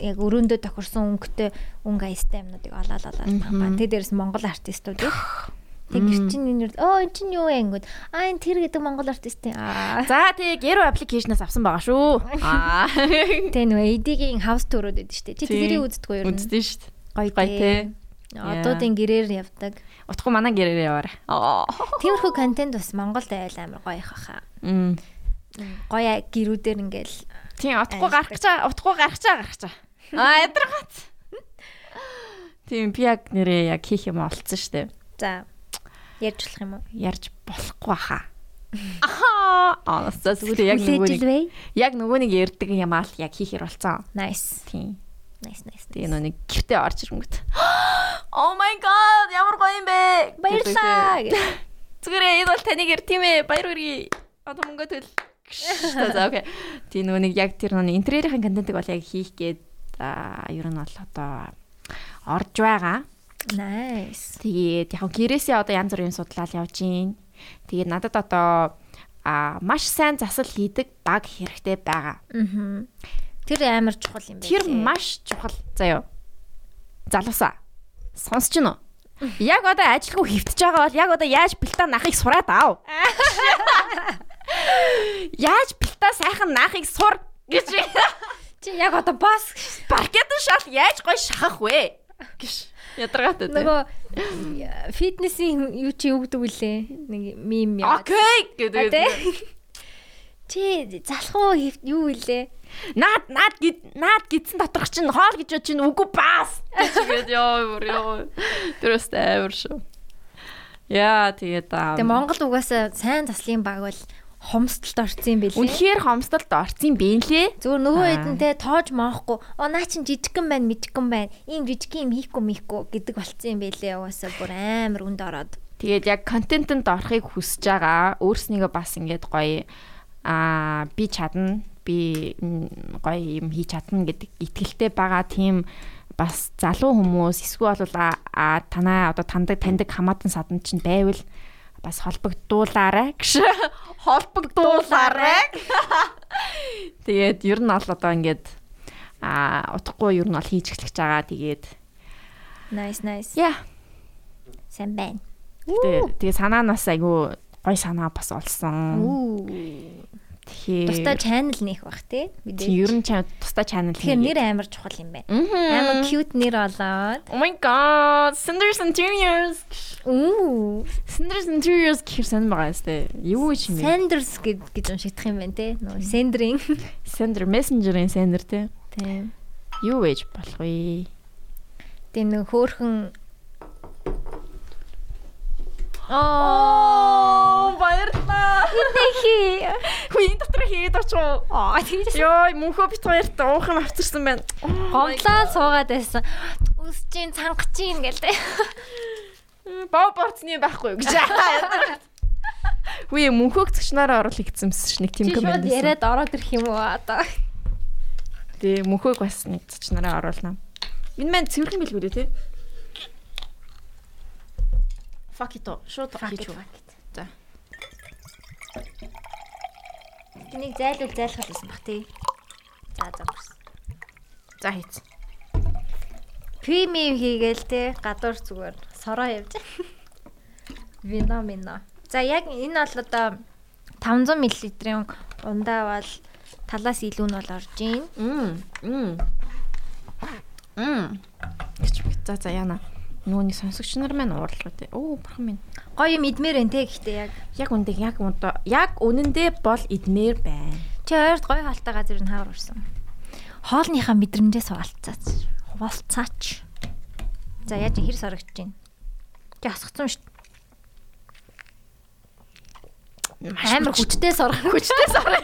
[SPEAKER 2] яг өрөөндөө тохирсон өнгөтэй өнгө аястай юмнуудыг олоод олоод тампаа. Тэг дээрс Монгол артистууд их. Тэг гэр чинь энэ оо эн чинь юу вэ ингэвд аа энэ тэр гэдэг Монгол артистын аа
[SPEAKER 1] За тэгээ гэрүү аппликейшнээс авсан байгаа шүү. Аа.
[SPEAKER 2] Тэ нөө эдигийн хаус төрөөд байдаг штэ. Чи тэрийг үздэггүй юу?
[SPEAKER 1] Үздэн шүү дээ.
[SPEAKER 2] Гоё
[SPEAKER 1] Гоё
[SPEAKER 2] тий.
[SPEAKER 1] тий.
[SPEAKER 2] Одуудын гэрээр явдаг.
[SPEAKER 1] Утгагүй манай гэрээр яваарай. Аа.
[SPEAKER 2] Тиймэрхүү контент бас Монголд айл амар гоё их.
[SPEAKER 1] Мм.
[SPEAKER 2] Гоё гэрүүдээр ингээл
[SPEAKER 1] Тийм утгагүй гарах гэж байгаа. Утгагүй гарах байгаа гарах гэж Аа ядаргац. Тийм би яг нэрээ яг хийх юм олцсон дээ.
[SPEAKER 2] за ярьж болох юм уу?
[SPEAKER 1] Ярьж болохгүй хаа. Аа зөвхөн яг
[SPEAKER 2] Хүлээж
[SPEAKER 1] нөгөө
[SPEAKER 2] илвэ.
[SPEAKER 1] яг нөгөө нэг ярддаг юм аа л яг хийхэр болцсон.
[SPEAKER 2] Nice.
[SPEAKER 1] Тийм.
[SPEAKER 2] Nice nice.
[SPEAKER 1] Нөгөө нэг гівтэ орж ирэнгүүт. Oh my god, ямар гоё юм бэ?
[SPEAKER 2] Баярлаа. гэх.
[SPEAKER 1] Зүгээрээ энэ бол таны гэр тийм ээ. Баяр хүргэе. Одоо мөнгө төл. За окей. Тийм нөгөө нэг яг тэр нөгөө интерьерийн контентыг бол яг хийх гээд ер нь бол одоо орж байгаа.
[SPEAKER 2] Nice.
[SPEAKER 1] Тэгээд яг гэрээсээ одоо янз бүрийн судлал явж гин. Тэгээд надад одоо а маш сайн засал хийдэг баг хэрэгтэй байгаа.
[SPEAKER 2] Мгм. Тэр амар чухал юм байна.
[SPEAKER 1] Тэр маш чухал заяо. Залуусаа. Сонсож гин үү? Яг одоо ажилгүй хөвтөж байгаа бол яг одоо яаж бэлтаа нахыг сураад аав. Яаж бэлтаа сайхан нахыг сур гэж
[SPEAKER 2] чи яг одоо бас
[SPEAKER 1] паркетын шал яаж гоё шахах вэ? гэж ядаргаатай. тэ.
[SPEAKER 2] нөгөө фитнесийн юу чи юу гэдэг үлээ? Нэг мим яа.
[SPEAKER 1] Окей гэдэг.
[SPEAKER 2] Чи залах уу юу илээ?
[SPEAKER 1] Наад наад гэд наад гидсэн доторх чинь хоол гэж бод чинь үгүй баас. Тэгээд ёо ёо. Тэрөөс амар шүү. Яа тэгээд аа.
[SPEAKER 2] Тэгээ Монгол угаасаа сайн заслын баг бол хомсдолд орсон юм бэлээ.
[SPEAKER 1] Үнэхээр хомсдолд орсон юм бэ лээ.
[SPEAKER 2] Зүгээр нөгөө хэдэнтэй тоож маахгүй. Оо наа чин жижигхэн байна, мэдгэн байна. Ийм жижиг юм хийхгүй мийхгүй гэдэг болцсон юм бэлээ. Угаасаа бүр амар үнд ороод.
[SPEAKER 1] Тэгээд яг контентэнд орохыг хүсэж байгаа. Өөрснийгөө бас ингээд гоё аа би чадна. Би гоё юм хийж чадна гэдэг итгэлтэй байгаа тийм бас залуу хүмүүс эсвэл бол танаа одоо тандаг таньдаг хамаатан садан чинь байвал бас холбогдуулаарай гэж холбогдуулаарай. Тэгээд ер нь бол одоо ингээд а утгагүй ер нь бол хийж эхлэх гэж байгаа. Тэгээд
[SPEAKER 2] Nice nice.
[SPEAKER 1] яа
[SPEAKER 2] Сайн байна.
[SPEAKER 1] Тэгээ тэгээ санаанаас айгу гой санаа бас олсон. Тэгэхээр
[SPEAKER 2] Тусдаа channel нэх бах тий.
[SPEAKER 1] тийм
[SPEAKER 2] Мэдээ.
[SPEAKER 1] ер нь тусдаа channel
[SPEAKER 2] Тэгэхээр нэр амар чухал юм байна.
[SPEAKER 1] Амар
[SPEAKER 2] cute нэр болоод.
[SPEAKER 1] Oh my god, Cinders Interiors.
[SPEAKER 2] Үу.
[SPEAKER 1] Cinders Interiors гэх сэн байгаа сте. Юу гэж юм бэ?
[SPEAKER 2] Sanders гэд гэж уншигдах юм байна тий. Нөгөө Sandering.
[SPEAKER 1] Sender Messenger-ийн Sender те.
[SPEAKER 2] Тийм.
[SPEAKER 1] Юу вэж болох вэ?
[SPEAKER 2] Тэгээ нэг хөөхөн Оо.
[SPEAKER 1] Баярлаа.
[SPEAKER 2] Хи.
[SPEAKER 1] Хүү энэ дотор хийгээд очив.
[SPEAKER 2] Аа тийш.
[SPEAKER 1] Йой, мөнхөө бит хоёрт уух юм авчирсан байна.
[SPEAKER 2] Гомдлоо суугаад байсан. Үсчин цангачийн гэл тэ.
[SPEAKER 1] Боо борцны байхгүй гэж. Хүү мөнхөөг зөчнөрөө оруулах гэсэн ш нэг тийм
[SPEAKER 2] шууд
[SPEAKER 1] комент.
[SPEAKER 2] яриад ороод ирэх юм уу одоо?
[SPEAKER 1] Тэ мөнхөөг бас нэг цачнараа оруулна. Энэ маань цэвэрхэн билгүй дээ тий. Fuck it. Шууд хийж үү. За.
[SPEAKER 2] Тэнийг зайлуул зайлах гэсэн бах тий. За за бас.
[SPEAKER 1] За хийц.
[SPEAKER 2] Пими хийгээл те гадуур зүгээр сороо явж. Вино мино. За яг энэ бол одоо 500 мл-ийн ундаа бол талаас илүү нь бол орж ийн.
[SPEAKER 1] Мм. Мм. Мм. За за яана. Нүуний сонсогч нар маань уурлага тий. Оо бурхан минь.
[SPEAKER 2] Гоё юм идмээр энэ те гэхдээ яг
[SPEAKER 1] Яг үндэ яг өндөө яг үнэндээ бол идмээр байна.
[SPEAKER 2] чи ойрд гоё хаалтай газар нь хавар урсан. Хоолныхаа мэдрэмжээс хуваалцаач. Хуваалцаач. За яаж хэр сорогдож байна? Чи асгацсан шүү дээ. Амар хүчтэй сорох.
[SPEAKER 1] хүчтэй сараа.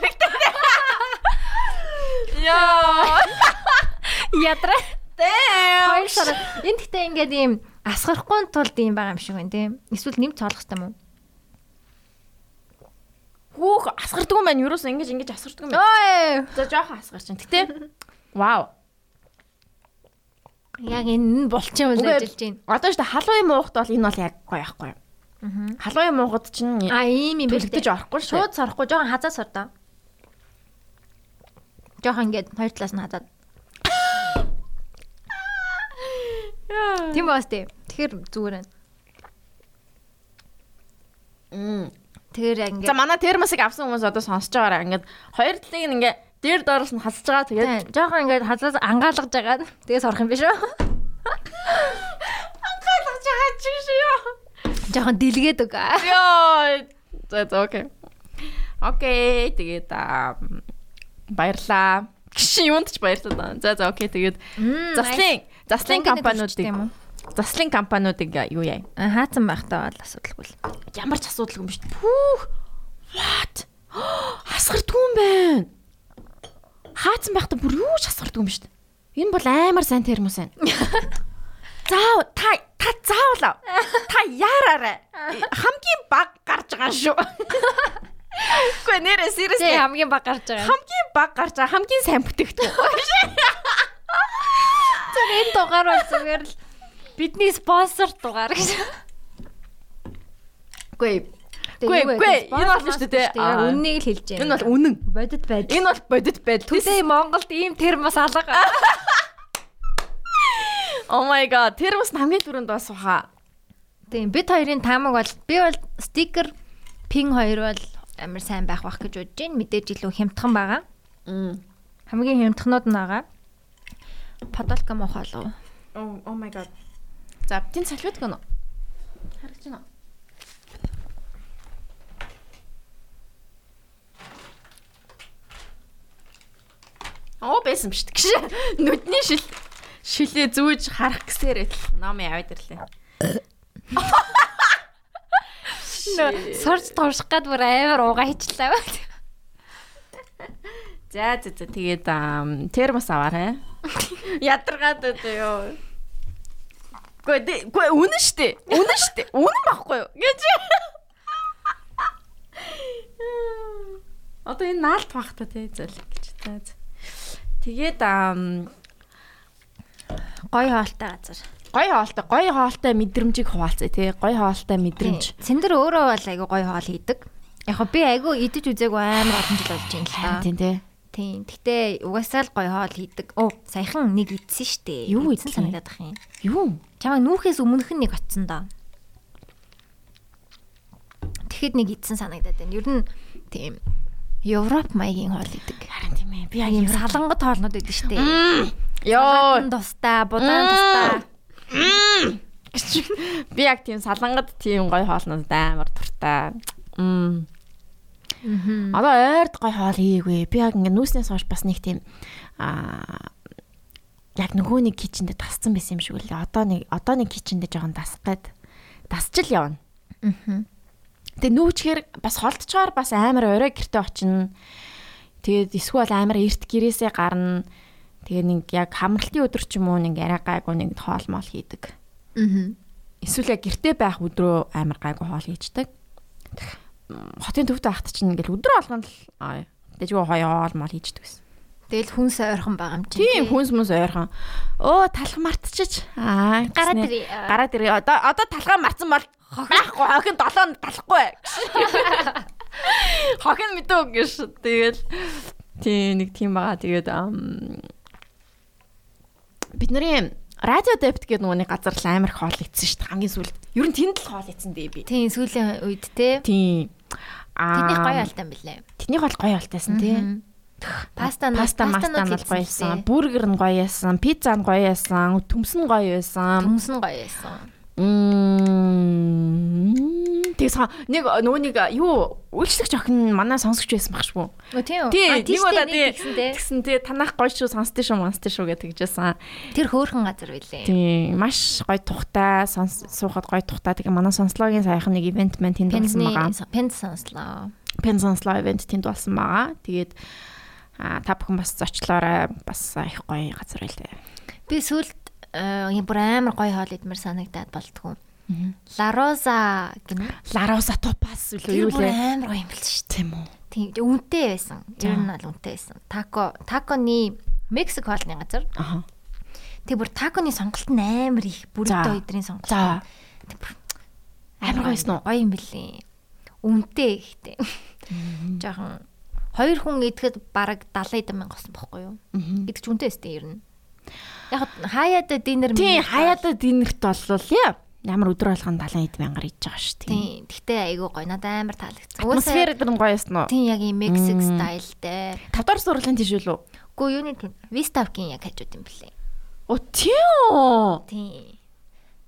[SPEAKER 1] Яа.
[SPEAKER 2] Ядраа.
[SPEAKER 1] Damn.
[SPEAKER 2] Хоёр сар. Энд гэхдээ ингээд ийм асгарахгүй тулд ийм байгаа юм шиг байна тийм. Эсвэл нэмж цоолох хэрэгтэй юм уу?
[SPEAKER 1] Хүүх асгардгүй маань юу ч ингэж ингэж асгардгүй маань.
[SPEAKER 2] Ой!
[SPEAKER 1] За жоохон асгарч чинь. Гэтэ вау.
[SPEAKER 2] Яг энэ нь болчих юм ажиллаж байна.
[SPEAKER 1] Одоо ч халуун муухт бол энэ бол яг гоё байхгүй.
[SPEAKER 2] Аа.
[SPEAKER 1] Халуун муухад чинь
[SPEAKER 2] А ийм юм
[SPEAKER 1] бэлдэж орохгүй шүү.
[SPEAKER 2] шууд сорохгүй жоохон хазаа сордоо. Жоохон ингээд хоёр талаас нь хазаад. Тийм баас тий. Тэгэхээр зүгээр байна.
[SPEAKER 1] Мм.
[SPEAKER 2] Тэгэхээр яг
[SPEAKER 1] За
[SPEAKER 2] ингээд
[SPEAKER 1] манай термосыг авсан хүмүүс одоо сонсож байгаараа ингээд хоёр талыг нь ингээ дээр доороос нь хасж байгаа тэгээд
[SPEAKER 2] жоохон ингээд хазаас ангаалгаж байгаа. Тэгээ сорох юм биш үү?
[SPEAKER 1] анхаалж байгаа ч шүү.
[SPEAKER 2] Жоохон дэлгээд үг.
[SPEAKER 1] Йоо. За за окей. Окей, тэгээд аа, баярлаа. Гişin юунд ч баярлалаа. За за окей тэгээд заслын заслын компаниудыг заслын компаниудыг юу яа?
[SPEAKER 2] хаацсан байхдаа бол асуудалгүй л.
[SPEAKER 1] Ямар ч асуудалгүй юм биш. Пүүх. What? Хасгардгүй юм байна. Хаацсан байхдаа бүр юу ч хасгардгүй юм биш. Энэ бол амар сайн термос байна. Заа та та заавал та яараарай. Хамгийн баг гарч байгаа шүү. Гэхдээ нэрээ seriously
[SPEAKER 2] хамгийн баг гарч байгаа.
[SPEAKER 1] хамгийн баг гарч байгаа хамгийн сайн бүтээгдэхүүн.
[SPEAKER 2] Тэр энэ дугаар бол зүгээр л бидний спонсор дугаар гэж.
[SPEAKER 1] Үгүй Гүй, гүй, энэ бол шүү дээ.
[SPEAKER 2] Үннийг л хэлж байна.
[SPEAKER 1] энэ бол үнэн.
[SPEAKER 2] бодит байдал.
[SPEAKER 1] Энэ бол бодит байдал.
[SPEAKER 2] Today Монголд ийм термос алга.
[SPEAKER 1] Oh my god, тэр бас хамгийн түрүүнд бас уха.
[SPEAKER 2] Тийм бид хоёрын таамаг бол би бол стикер пин хоёр бол амар сайн байх бах гэж бодож байна. Мэдээж илүү хямдхан байгаа. Хамгийн хямдхнууд нь байгаа. Подолка мох болов.
[SPEAKER 1] Oh oh my god. За, тэн салфет гэнэ. Харагч байна. Оо байсан биш гэж. Нүдний шил шилээ зүүж харах гэсээр л ном яваад ирлээ.
[SPEAKER 2] Сорж турших гад бүр амар уугаа хийчлээ.
[SPEAKER 1] За за за тэгээд термос аваарай. Ядаргаад одоо ёо. Гүй гүй үнэн штэ. Үнэн штэ. Үнэн баггүй юу? Гэж. Одоо энэ наалт бах та тий зөөлөх гэж. За. Тэгээд
[SPEAKER 2] Гой хоолтой газар.
[SPEAKER 1] гой хоолтой, гой хоолтой мэдрэмжийг хуваалцъя тий. Гой хоолтой мэдрэмж.
[SPEAKER 2] Сэндэр өөрөө бол айгу гой хоол хийдэг. Яг би айгу идэж үзээгүй амар олон жил болж байна л та.
[SPEAKER 1] Тийм тий.
[SPEAKER 2] Тийм. Гэтэ угаасаа л гой хоол хийдэг. Оо, саяхан нэг идсэн штэ.
[SPEAKER 1] Юу
[SPEAKER 2] Идсэн санагдаад ах юм.
[SPEAKER 1] Юу?
[SPEAKER 2] Чамаа нүүхээс өмнөх нэг очсон доо. Тэгэхэд нэг идсэн санагдаад байна. Ер нь тийм Европ маягийн хоол идэг.
[SPEAKER 1] Харин тийм ээ. Би яг
[SPEAKER 2] юм салангат хоолнууд идэг штэ.
[SPEAKER 1] Йоо.
[SPEAKER 2] Тустай, будаан тустай.
[SPEAKER 1] Би яг тийм салангад тийм гой хоолнууд амар туртай. Мм. Одоо ойрд гой хоол хийгээгүй. Би яг ингээ нүүснээс хойш бас нэг тийм аа яг нөгөө нэг кичэндээ тасцсан байсан юм шиг үлээ. Одоо нэг одоо нэг кичэндээ жоохон дасгаад дасч л явна.
[SPEAKER 2] Мгм.
[SPEAKER 1] Тэгээ нүүчгээр бас холдчоор бас амар орой гэрте очино. Тэгээд эсвэл амар эрт гэрээсээ гарна. Тэгээ нэг яг хамралтын өдөр ч юм уу нэг арай гайгүй нэг хоол моол хийдэг.
[SPEAKER 2] Мгм.
[SPEAKER 1] Эсвэл яг гэрте байх өдрөө амар гайгүй хоол хийждэг. Хотын төвд байхад чинь ингээл өдөр болгоно л аа тэгж юу хоёо хоол моол хийждэг гэсэн.
[SPEAKER 2] Тэгэл хүнс ойрхон байгаа юм чинь.
[SPEAKER 1] Тийм хүнс мүнс ойрхон. Өө талх мартчих. Аа.
[SPEAKER 2] Гараад ирээ.
[SPEAKER 1] Гараад ирээ. Одоо одоо талхаа марцсан бол байхгүй хохин 7 талахгүй. Хохин мэдөө гэж. Тэгэл тийм нэг тийм байгаа. Тэгээд ам, бидний радио депт гэдэг нэг газар л амар хоол идсэн шүү дээ. Хамгийн сүүлд. Ер нь тэнд л хоол идсэн дээ би.
[SPEAKER 2] Тийм сүүлийн үед те.
[SPEAKER 1] Тийм.
[SPEAKER 2] Тэний гоё алтай юм билээ.
[SPEAKER 1] Тэний бол гоё алтайсан тий.
[SPEAKER 2] Паста
[SPEAKER 1] Паста маста нь бол гоё байсан. Бургер нь гоё байсан. Пицца нь гоё байсан. Төмс нь гоё байсан.
[SPEAKER 2] Төмс нь гоё байсан.
[SPEAKER 1] Мм. Тэгээс нэг нөгөө нэг юу үйлчлэгч охин манай сонсогч байсан баг шүү.
[SPEAKER 2] Өө тийм үү?
[SPEAKER 1] Тий,
[SPEAKER 2] А,
[SPEAKER 1] нэг удаа
[SPEAKER 2] тэгсэн
[SPEAKER 1] тий танах гоё шүү, сонсдээ шүү, монсдээ шүү гэж тэгжсэн.
[SPEAKER 2] Тэр хөөхөн газар байлээ.
[SPEAKER 1] Тий, маш гоё тухтай, сонс суухад гоё тухтай. Тэгээ манай сонслогийн саяхан нэг ивент мэн тэнд болсон байгаа.
[SPEAKER 2] пенз сонслоо.
[SPEAKER 1] Пен сонслоо ивент тэнд болсон байгаа. Тэгээд та бүхэн бас зочлоорой. Бас их гоё газар байлээ.
[SPEAKER 2] Би сүлд э, бүр амар гоё хоол идмэр санагдаад болтгоо. La Rosa гэнэ.
[SPEAKER 1] Лароса топас үлээ юу лээ?
[SPEAKER 2] амар гоё юм бэл шүү.
[SPEAKER 1] Тийм үү.
[SPEAKER 2] Тийм үнэтэй байсан. Ер нь бол үнэтэй байсан. Тако таконы Мексик хоолны газар.
[SPEAKER 1] Аха.
[SPEAKER 2] Тэг бүр таконы сонголт нь амар их. Бүрдөө өдрийн сонголт.
[SPEAKER 1] За. Амар гоё байсан уу?
[SPEAKER 2] Гоё юм бэлээ. Үнэтэй ихтэй. Жохон хоёр хүн идэхэд бараг 70 мянга болсон бохгүй юу? Идэж үнэтэй өстэй ер нь. Яг хаяада динер
[SPEAKER 1] Тийм хаяада динерт боллоо яа. Ямар өдөр болгон 70 мянгаар идэж байгаа шүү.
[SPEAKER 2] Тийм. Гэхдээ айгүй гоё. Надад амар таалагдсан.
[SPEAKER 1] Атмосфер гэдэг нь гоё байсан уу?
[SPEAKER 2] Тийм яг юм Мексик стайлтай.
[SPEAKER 1] Тавдар сурлын тийш үү?
[SPEAKER 2] Гүү юуны тийм Виставкийн яг хажууд юм блэ.
[SPEAKER 1] О тийм.
[SPEAKER 2] Тийм.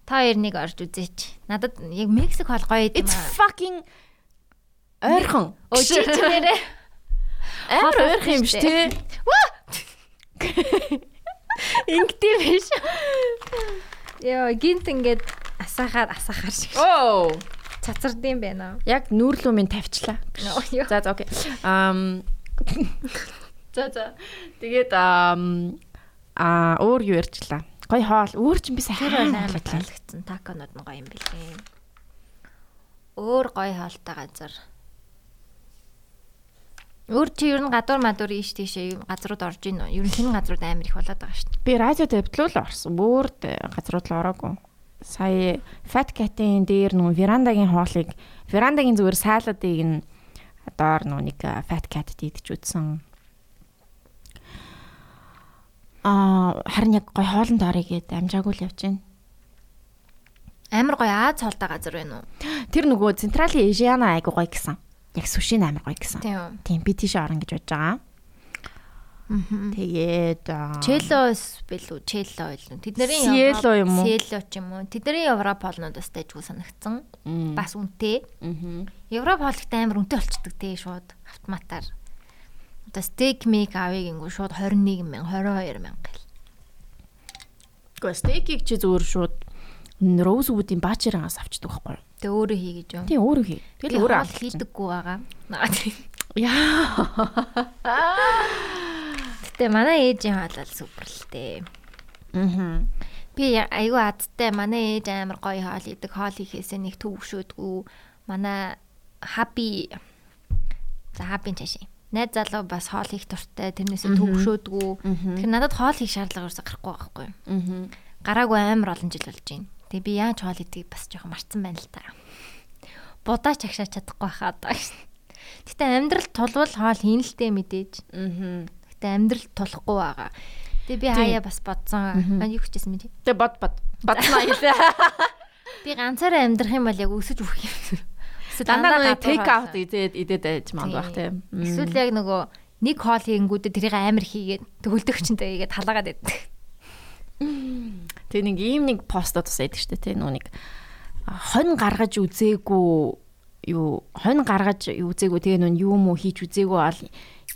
[SPEAKER 2] Та хоёр нэг орж үзээч. Надад яг Мексик хоол гоё юм
[SPEAKER 1] It's
[SPEAKER 2] аа.
[SPEAKER 1] fucking ойрхон.
[SPEAKER 2] Өө чи чи нэрээ.
[SPEAKER 1] Амар ойрхон юм
[SPEAKER 2] шүү
[SPEAKER 1] шүү
[SPEAKER 2] дээ.
[SPEAKER 1] дээ.
[SPEAKER 2] Ингэдэм биш. Яа, гинт ингээд асаахаар асаахаар шиг
[SPEAKER 1] Оо.
[SPEAKER 2] цацардсан байна.
[SPEAKER 1] Яг нүүрлүү минь тавьчлаа. За за окей. Ам За за. Тэгээд ам а өөр юу ярьчлаа. Гой хоол. Өөр ч юм би хоол
[SPEAKER 2] таалагдсан. Таконууд нь гоё юм билээ. Өөр гоё хоолтой газар. Өөр чи ер нь гадуур мадуур ийш тийшээ газрууд орж ийн? Ер нь тэр газрууд амар их болоод байгаа шүү дээ.
[SPEAKER 1] Би радио дэвтлүүл орсон. Өөр газрууд л ороогүй. Сая Fat Cat-ийн дээр нүү верандагийн хоолыг верандагийн зүгээр саладыг нь доор нүү нэг Fat Cat-д идэж үзсэн. Аа харин яг гой хоолнд орё гээд амжаагүй л явж байна.
[SPEAKER 2] Амар гоё Аз хоолтой газар байна уу?
[SPEAKER 1] Тэр нөгөө Централи Эжиана айгу гоё гэсэн. Яг сушин амар гоё гэсэн.
[SPEAKER 2] Тийм.
[SPEAKER 1] Би тийш орно гэж бодож байгаа. Тэгээд
[SPEAKER 2] Челос бэлүү, чело байлгүй. Тэдний
[SPEAKER 1] Сиело юм уу?
[SPEAKER 2] Сиело ч юм уу. Тэдний Европ хоолнуудаас дайггүй санагдсан.
[SPEAKER 1] Мм.
[SPEAKER 2] Бас үнэтэй. Европ хоолтой амар үнэтэй болчдөг тий шууд автоматар. Одоо стейк мейк авъя гингүү шууд 21 мянга 22 мянга гэл.
[SPEAKER 1] Гэхдээ стейкийг чи зүгээр шууд роуз үүдийн баачирангаас авчдаг байхгүй юу?
[SPEAKER 2] Тэгээ өөрөө хий гэж юу?
[SPEAKER 1] Тийм өөрөө хий. Тэгэл өөрөө авчих.
[SPEAKER 2] хийдэггүй байгаа.
[SPEAKER 1] Яа.
[SPEAKER 2] Гэтэ манай ээжийн бол супер л дээ.
[SPEAKER 1] Мгм.
[SPEAKER 2] Би айгүй адтай манай ээж амар гоё хоол идэг. Хоол хийхээсээ нэг төвшөөдгүү. Манай хаби за хабийн чашаа. Найз залуу бас хоол хийх дуртай. Тэрнээсээ төвшөөдгүү. Тэгэхээр надад хоол хийх шаардлага ерөөсөй гарахгүй байхгүй?
[SPEAKER 1] Мгм.
[SPEAKER 2] Гараагүй амар олон жил болж байна. Тэгээ би яаж хоол идгийг бас жоохон марцсан байна л та. Будаач агшаач чадахгүй хаа даа. Гэтэ амьдрал тулвал хоол хийн л дээ мэдээж.
[SPEAKER 1] Мгм.
[SPEAKER 2] Гэтэ амьдрал тулахгүй байгаа. Тэгээ би хаяа бас бодсон. Аа юу хийчихсэн мэт.
[SPEAKER 1] Тэ бод бод. Бодноо хэлээ.
[SPEAKER 2] Би ганцаараа амьдрах юм бол яг өсөж үхэх юм. Эсвэл
[SPEAKER 1] Дандаа
[SPEAKER 2] хоол.
[SPEAKER 1] out идээд идээд байж манд бах тийм.
[SPEAKER 2] Эсвэл яг нөгөө нэг хоол хийнгүүдэд тэрийг амар хийгээд төгөлдөгчөнтэй хийгээд халаагаад байдаг.
[SPEAKER 1] Тэг нэг ийм нэг постод бас байдаг шүү дээ тийм нөө нэг хонь гаргаж үзээгүй юу хонь гаргаж үзээгүй тэгээ нөө юу мө хийж үзээгүй бол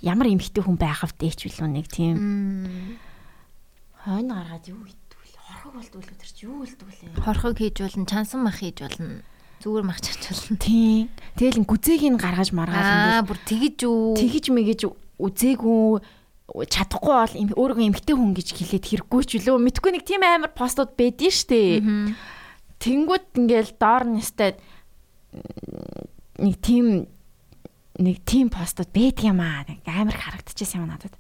[SPEAKER 1] ямар эмхтэй хүн байх вдээч билүү нэг тийм хонь гаргаад юу хийдвэл хорхог болдгүй л чи юу лээ
[SPEAKER 2] Хорхог хийж болно, чансан мах хийж болно. Зүгээр мах чач болно.
[SPEAKER 1] тийм тэгэл гүзээг нь гаргаж маргаал
[SPEAKER 2] Аа, бүр тэгэж үү?
[SPEAKER 1] тэгэж мэгэж үзээгүй чадахгүй бол өөрийгөө эмхтэй хүн гэж хэлээд хэрэггүй ч үлээ мэдгүй нэг тийм амар постууд байдэн штэ Тэнгүүд ингээл доор нэстэй нэг тийм нэг тийм постууд байдаг юм аа. Амар харагдчихсан юм надад.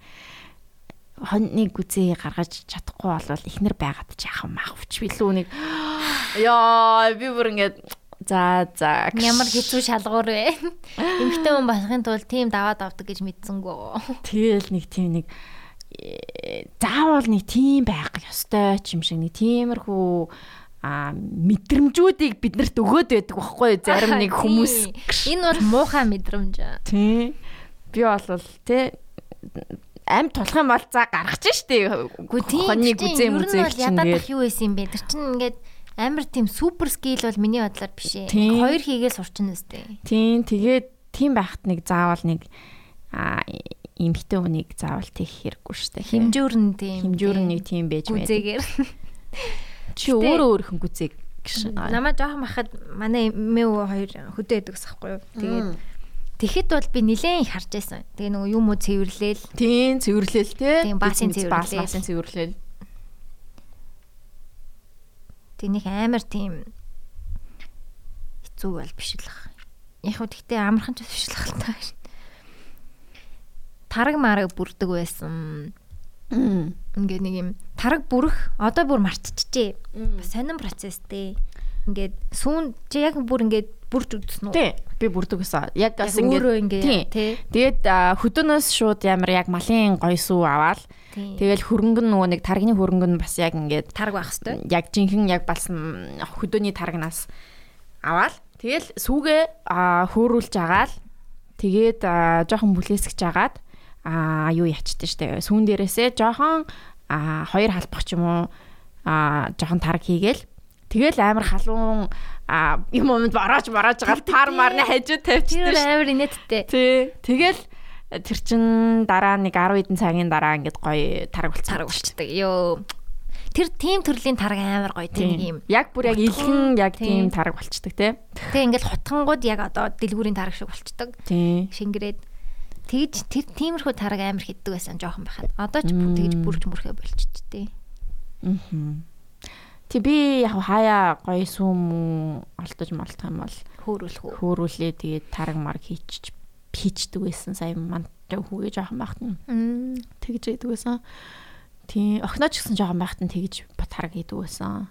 [SPEAKER 1] хоньны гүзээ гаргаж чадахгүй болвол ихнэр байгаад ч яхам маахвч билүү. Нэг ёо би бүр ингээд за за
[SPEAKER 2] Ямар хэцүү шалгуур вэ? Эмхтэн хүн болохын тулд тийм даваад авдаг гэж мэдсэнгөө.
[SPEAKER 1] тэгэл нэг тийм нэг э, заавал нэг тийм байх ёстой ч юм шиг нэг тиймэрхүү а мэдрэмжүүдийг биднэрт өгөөд байдаг байхгүй зарим нэг хүмүүс
[SPEAKER 2] Энэ бол муухай мэдрэмж.
[SPEAKER 1] тий би болвол тий амь тулах юм бол за гаргаж штэ
[SPEAKER 2] Гү тийм
[SPEAKER 1] хоньны
[SPEAKER 2] чинь ер нь бол ядаад ах юу байсан юм бэ? Тэр чинь ингээд амар тийм супер скил бол миний бодлоор биш ээ. Хоёр хийгээл сурчин үстэй.
[SPEAKER 1] тийм тэгээд тийм байхад нэг заавал нэг а эмхтэн хүнийг заавал тех хэрэггүй штэ
[SPEAKER 2] Химжүүр нь тийм.
[SPEAKER 1] хэмжүүр нь нэг тийм байж байдаг
[SPEAKER 2] гүзээгээр.
[SPEAKER 1] чи өөрөө өөрхөн гүзээг гэж
[SPEAKER 2] Намаа жоохон бахад манай эмээ хоёр хөдөө байдаг ус байхгүй юу? Тэгээд тэгэхэд бол би нилээн их харж байсан. Тэгээ нөгөө юм уу цэвэрлээл.
[SPEAKER 1] тийм цэвэрлэл те
[SPEAKER 2] Тийм, баасын цэвэрлэл.
[SPEAKER 1] баасын цэвэрлэл
[SPEAKER 2] Нэг амар тийм хэцүү бол биш л ах. Яг хөө тэгтээ амархан ч биш л ах л таа. Тараг мараг бүрдэг байсан. Ингээд нэг юм тараг бүрэх одоо бүр марччихжээ. Бас сонирн процесстэй. Ингээд сүүн чи яг бүр ингээд бүрж үзсэн үү?
[SPEAKER 1] тий би бүрдэг гэсэн яг бас ингээд
[SPEAKER 2] тий.
[SPEAKER 1] тэгээд хөдөөнөөс шууд ямар яг малын гой сүү аваад тэгэл хөрөнгө нөгөө нэг таргины хөрөнгө нь бас яг ингээд
[SPEAKER 2] тараг байх хэвээр.
[SPEAKER 1] яг жинхэнэ яг балсан хөдөөний таргнаас аваад тэгэл сүүгээ хөөрүүлж агаал тэгээд жоохон бүлээсгэж агаад а юу ячдээ штэ сүүн дээрээсээ жоохон а хоёр халбах ч юм уу а жоохон тарг хийгээл тэгэл амар халуун юм юмд барааж барааж байгаа таар марны хажууд
[SPEAKER 2] Тэр
[SPEAKER 1] тавьчихсан штэ
[SPEAKER 2] амар инээдтэй.
[SPEAKER 1] тий тэгэл тэр чин дараа нэг 10 хэдэн цагийн дараа ингээд гоё тарг болцсон
[SPEAKER 2] Тараг болчдөг. Йоо. Тэр тийм төрлийн тараг амар гоё тийм юм.
[SPEAKER 1] яг бүр яг илхэн яг
[SPEAKER 2] тийм.
[SPEAKER 1] тарг болчдөг тий
[SPEAKER 2] Тэг ингээд хутгангууд яг одоо дэлгүүрийн тараг шиг болчдөг.
[SPEAKER 1] тий
[SPEAKER 2] Шингэрээд тэгж тэр тиймэрхүү тараг амар хиддэг байсан жоохон байхад. Одоо ч тэгж бүрж мөрхөө болчихжээ.
[SPEAKER 1] Мгм. Тэг би яг хаяа гоё сүм олдож молдох юм бол
[SPEAKER 2] Хөөрүүлэх үү.
[SPEAKER 1] хөөрүүлээ тэгээд тараг марг хийчих хийчдэг байсан сая манд хүүгээ жоохон
[SPEAKER 2] Мм.
[SPEAKER 1] тэгж яадаг байсан. Тийм охинооч гэсэн жоохон байхад нь тэгж тараг хийдэг байсан.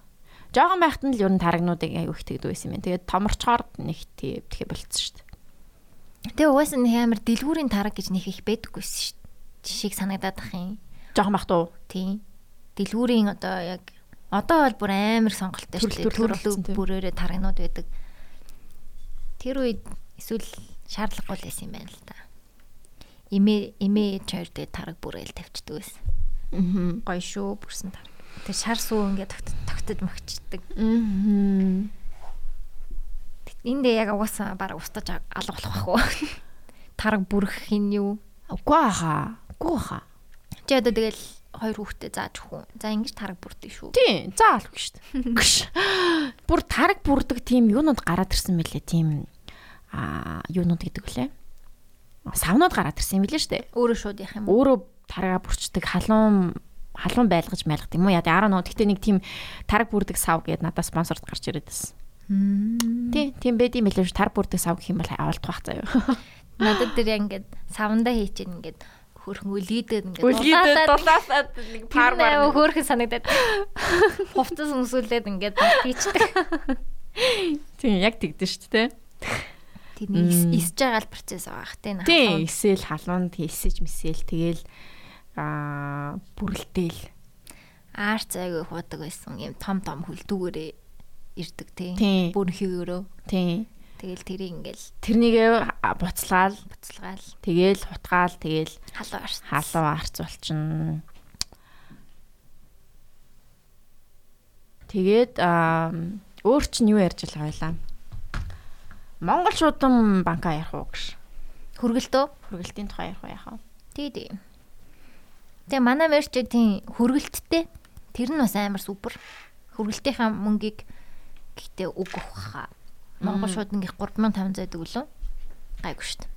[SPEAKER 1] Жоохон байхад нь л ер нь тарагнуудыг аяг их тэгдэг байсан юм. Тэгээд томорчоор нэг тийм тэгэхээр болцсон шүү дээ.
[SPEAKER 2] Тэг угаасаа нэг амар дэлгүүрийн тараг гэж нэг их байдаггүйсэн шүү. Жишээг санагдаад ах юм.
[SPEAKER 1] Жоохон байхад уу?
[SPEAKER 2] Тийм. Дэлгүүрийн одоо яг одоо бол бүр амар сонголттой шүү дээ.
[SPEAKER 1] тийм.
[SPEAKER 2] бүрээрээ тарагнууд байдаг. Тэр үед эсвэл шаардлагагүй л байсан юм байна л да. Имээ имээ чойр дээр тараг бүрээл тавьчихдаг байсан.
[SPEAKER 1] Аа.
[SPEAKER 2] Гоё шүү бүрсэн тараг. Тэр шар суу ингээд тогтод мөгчдөг.
[SPEAKER 1] Аа.
[SPEAKER 2] Энд дээр яг угаасаа баг устаж алга болох уу. Тараг бүрэх хин юу?
[SPEAKER 1] Үгүй хаа. Үгүй хаа.
[SPEAKER 2] Чи одоо тэгэл хоёр хүүхдээ зааж үү? За ингэж тараг бүрдээ шүү.
[SPEAKER 1] Тийм, заалгүй шүү дээ. Бүр тараг бүрдэг тийм юунууд гараад ирсэн мөлий тийм аа юунууд гэдэг вүлээ. Савнууд гараад ирсэн юм билээ шүү дээ.
[SPEAKER 2] Өөрөө шууд яах юм?
[SPEAKER 1] Өөрөө таргаа бүрчдэг халуун халуун байлгаж майлгад юм уу яа. Араа нуу гэхдээ нэг тийм тараг бүрдэг сав гээд надад спонсорд гарч ирээд байсан. Тийм, тийм байд юм билээ шүү. Тараг бүрдэг сав гэх юм бол авалт бах заяа.
[SPEAKER 2] Надад тэр яг ингээд савндаа хийчихэн ингээд хөрхөн үлийдэд ингээд дулаасаад
[SPEAKER 1] дулаасаад нэг пар
[SPEAKER 2] пар
[SPEAKER 1] мар.
[SPEAKER 2] хөөрхөн санагдаад хувцас өмсүүлээд ингээд хийчихдэг.
[SPEAKER 1] Тийм, яг тэгдэж шүү дээ.
[SPEAKER 2] Нэг исж байгаа л процесс байгаа х тийм
[SPEAKER 1] Тийм, эсэл халуунд хийсэж мэсэл тэгэл аа бүрэлдээл.
[SPEAKER 2] Арц айгүй хуудаг байсан юм том том хөлдүүгээрээ ирдэг тийм.
[SPEAKER 1] Тийм.
[SPEAKER 2] Бүр хөвөрөө.
[SPEAKER 1] Тийм.
[SPEAKER 2] Тэгэл тэрийг ингээл
[SPEAKER 1] Тэрнийгээ буцалгаал,
[SPEAKER 2] буцалгаал
[SPEAKER 1] тэгээл хутгаал, тэгээл
[SPEAKER 2] халуу арц.
[SPEAKER 1] халуу арц болчин. Тэгээд аа өөр чинь юу ярьж байлаа? Монгол шуудан банка ярих уу гэж.
[SPEAKER 2] Хүргэлтөө.
[SPEAKER 1] Хүргэлтийн тухай ярих уу яхаа?
[SPEAKER 2] Тий, тий. Тэгээ манай мэрч тийм хүргэлттэй. Тэр нь бас амар супер. Хүргэлтийнхаа мөнгийг гэхдээ үг ухаа. Монгол шууд ингээ 3500 гэдэг үлээ. Гайгүй шүү дээ.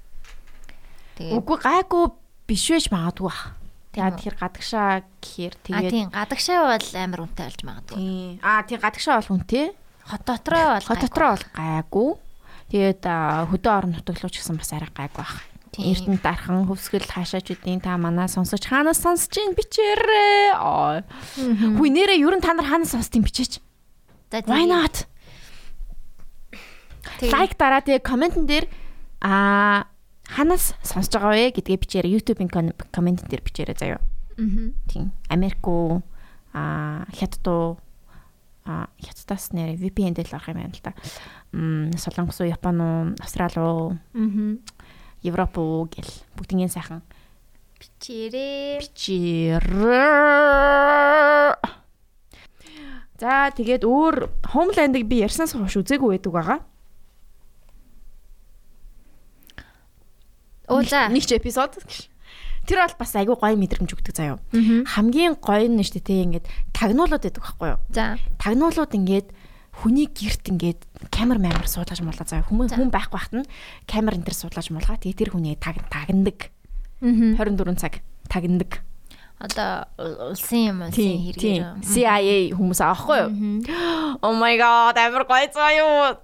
[SPEAKER 2] Тэгээ
[SPEAKER 1] Үгүй гайгүй биш байж магадгүй бах.
[SPEAKER 2] Тийм
[SPEAKER 1] Тэгээд тэр гадагшаа гэхээр
[SPEAKER 2] А
[SPEAKER 1] тэгээд
[SPEAKER 2] тийм гадагшаа бол амар үнэтэй болж магадгүй.
[SPEAKER 1] Тийм. Аа тий гадагшаа бол үнтэй.
[SPEAKER 2] Хот дотроо бол
[SPEAKER 1] Хот дотроо бол гайгүй. Тэгээд хөдөө орон нутаглууч гэсэн бас арай гайгүй бах.
[SPEAKER 2] Тийм.
[SPEAKER 1] Эрдэнэ дархан хөвсгөл хаашаачуудын та манаа сонсож хаанаас сонсож ийн бичээрээ. Хүй нэрээ ерөн та нар хаанаас сонсдгийг бичээч.
[SPEAKER 2] За
[SPEAKER 1] Why not? Лайк дараа тэгээ комментэн дээр аа ханаас сонсож байгаа вэ гэдгээ бичээрэй. YouTube-ийн коммент дээр бичээрэй заяа.
[SPEAKER 2] Мгм.
[SPEAKER 1] Тийм. Америк уу аа хятад уу а хятадаас нэр VPN дээр л орох юм байна л та. Солонгос уу, Япон уу, Австрали уу,
[SPEAKER 2] Мгм.
[SPEAKER 1] Европ уу гэл бүгднийг сайхан
[SPEAKER 2] Бичээрээ.
[SPEAKER 1] бичээрээ. За тэгээд өөр Homeland-ыг би ярьснаас хойш үзээгүй байдаг байгаа.
[SPEAKER 2] За.
[SPEAKER 1] Нэг ч эпизод гэж. Тэр бол бас айгүй гоё мэдрэмж өгдөг.
[SPEAKER 2] Мгм.
[SPEAKER 1] Хамгийн гоё нь шүү дээ те ингээд тагнуулууд байдаг байхгүй юу?
[SPEAKER 2] За.
[SPEAKER 1] Тагнуулууд ингээд хүний герт ингээд камер мамер суулгаж муулаа заяа. Хүмүүс хүн байхгүй бахт нь камер энэ төр суулгаж муулгаа. Тэгээ тэр хүний таг тагнадаг.
[SPEAKER 2] Мгм.
[SPEAKER 1] 24 цаг тагнадаг.
[SPEAKER 2] Одоо улсын юм улсын хэрэгээр.
[SPEAKER 1] CIA хүмүүс аахгүй юу? Oh my god амар гоё заяа.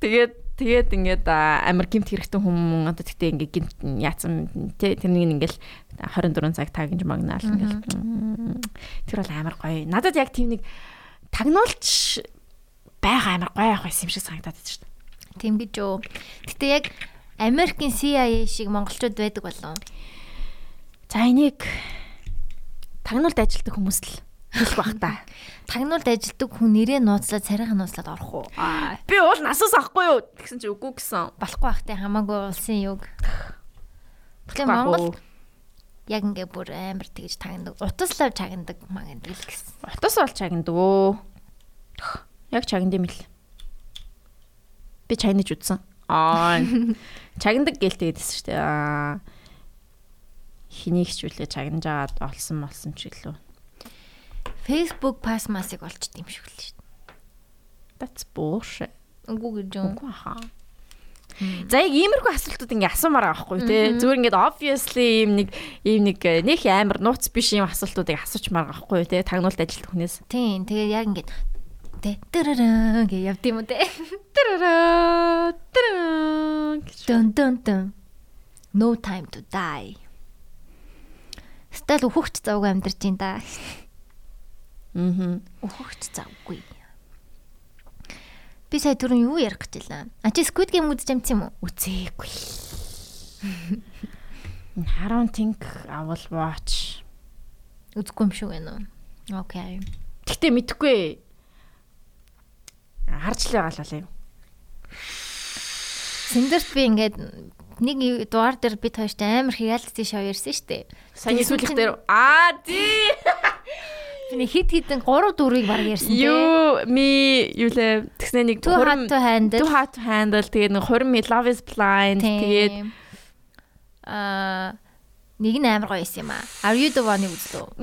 [SPEAKER 1] Тэгээд тэгээд ингээд амар гимт хэрэгтэй хүмүүс одоо тэгтээ ингээд гимт яатсан тэ тэрнийг ингээл 24 цаг тагнж магнаал ингээл м, тэр бол амар гоё. Надад яг тийм нэг тагнуулч байгаа амар гоё явах байсан юм шиг санагдаад байна шүү дээ.
[SPEAKER 2] Тийм гэж юу. Гэтэ яг Америкийн CIA шиг монголчууд байдаг болов.
[SPEAKER 1] За энийг тагнуулд ажилтдаг хүмүүс л хэлэх бах та.
[SPEAKER 2] Тагнуулд ажилдаг хүн нэрээ нууцлаад царайхан нууцлаад орох уу?
[SPEAKER 1] Би уул насаас авахгүй юу гэсэн чи үгүй гэсэн.
[SPEAKER 2] Болохгүй бахтай хамаагүй улсын юг. Тэгэхээр. Монгол яг ингээ бүр амар тэгж тагнадаг. Утаслав чагнадаг магандаг л гэсэн.
[SPEAKER 1] Утас бол чагнад өө. Яг чагнад юм л. Би чагнаж үзсэн. Аа. Чагнадаг гэлтэйгэдсэн шүү дээ. Аа. Хэнийг ч үлээ чагнаж агаад олсон молсон ч гэлөө.
[SPEAKER 2] Facebook пасмасыг олчд юм шиг л шүү дээ.
[SPEAKER 1] That's bullshit.
[SPEAKER 2] Үгүй гэж юм.
[SPEAKER 1] Үгүй хаа. За яг иймэрхүү асуултууд ингээ асуумаар байгаа байхгүй тий. Зүгээр ингээд obviously ийм нэг ийм нэг э, нөх амар нууц биш ийм асуултуудыг асуучмаар байгаа байхгүй тий. Тагнуулт ажилтдаг хүнээс.
[SPEAKER 2] Тийм. Тэгээ яг ингээд тэ тэрэрэн гэж явд юм те.
[SPEAKER 1] Тарара тараа гэж.
[SPEAKER 2] Дун дун дун. No time to die. Стал өөхч завгүй амьдарч ин да.
[SPEAKER 1] Мгм.
[SPEAKER 2] Өөхч завгүй. Би сая түрүүн юу ярих гэж байлаа? А чи Squid Game үзэж амт юм уу?
[SPEAKER 1] Үзээгүй. Think I will watch.
[SPEAKER 2] Үзэхгүй юм шүү гэнэ? Окей.
[SPEAKER 1] Гэтэ мэдхгүй. Харж л байгаа л юм.
[SPEAKER 2] Синдерт би ингээд нэг дугаар дээр бид хоёртай амар reality show ярьсан шүү дээ. Сүүлд нь-
[SPEAKER 1] дээр аа тий.
[SPEAKER 2] Нэг хит хитэн 3 4-ыг баг ярьсан тий.
[SPEAKER 1] Юу ми юу лээ тэгснэ нэг
[SPEAKER 2] Too hot to handle.
[SPEAKER 1] Too hot to handle тэгээд нэг 20 ми love is blind тэгээд
[SPEAKER 2] аа нэг нь амар гоё юм аа. Are you the one-ыг үзлөө?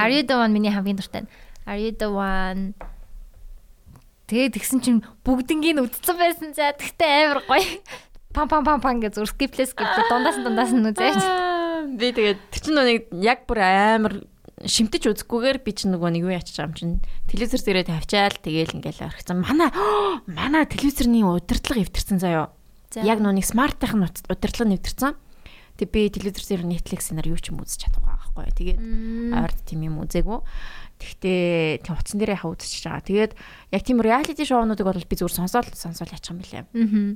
[SPEAKER 2] Are you the one миний хамгийн дуртай. Are you the one? Тэгээд тэгсэн чинь бүгднгийн үдцэн байсан за тэгтээ амар гоё. Пам пам пам пам гэж зүр скиплес скиплес дундаас нь дундаас нь үзээч.
[SPEAKER 1] Би тэгээд тэр чинь нэг яг бүр амар шимтэж үзэхгүйгээр би чинь нөгөө нэг юу ячиж байгаа юм чинь телевизэр дээрээ тавьчаал тэгээл ингээл орхицсан. Манай манай телевизэрний удирдлага эвдэрсэн заяо.
[SPEAKER 2] За.
[SPEAKER 1] Яг нөгөө нэг смартын удирдлага нэвтэрсэн. Тэг би телевизэр дээр Netflix-ээр юу ч юм үзэж чадахгүй байхгүй. Тэгээд ойрд тийм юм үзээгүй. Тэгтээ тийм утсан дээр яхаа үзчихэж байгаа. Тэгээд яг тийм reality шоунуудыг бол би зүгээр сонсоод сонсоод ячих юм билээ.
[SPEAKER 2] Мгм.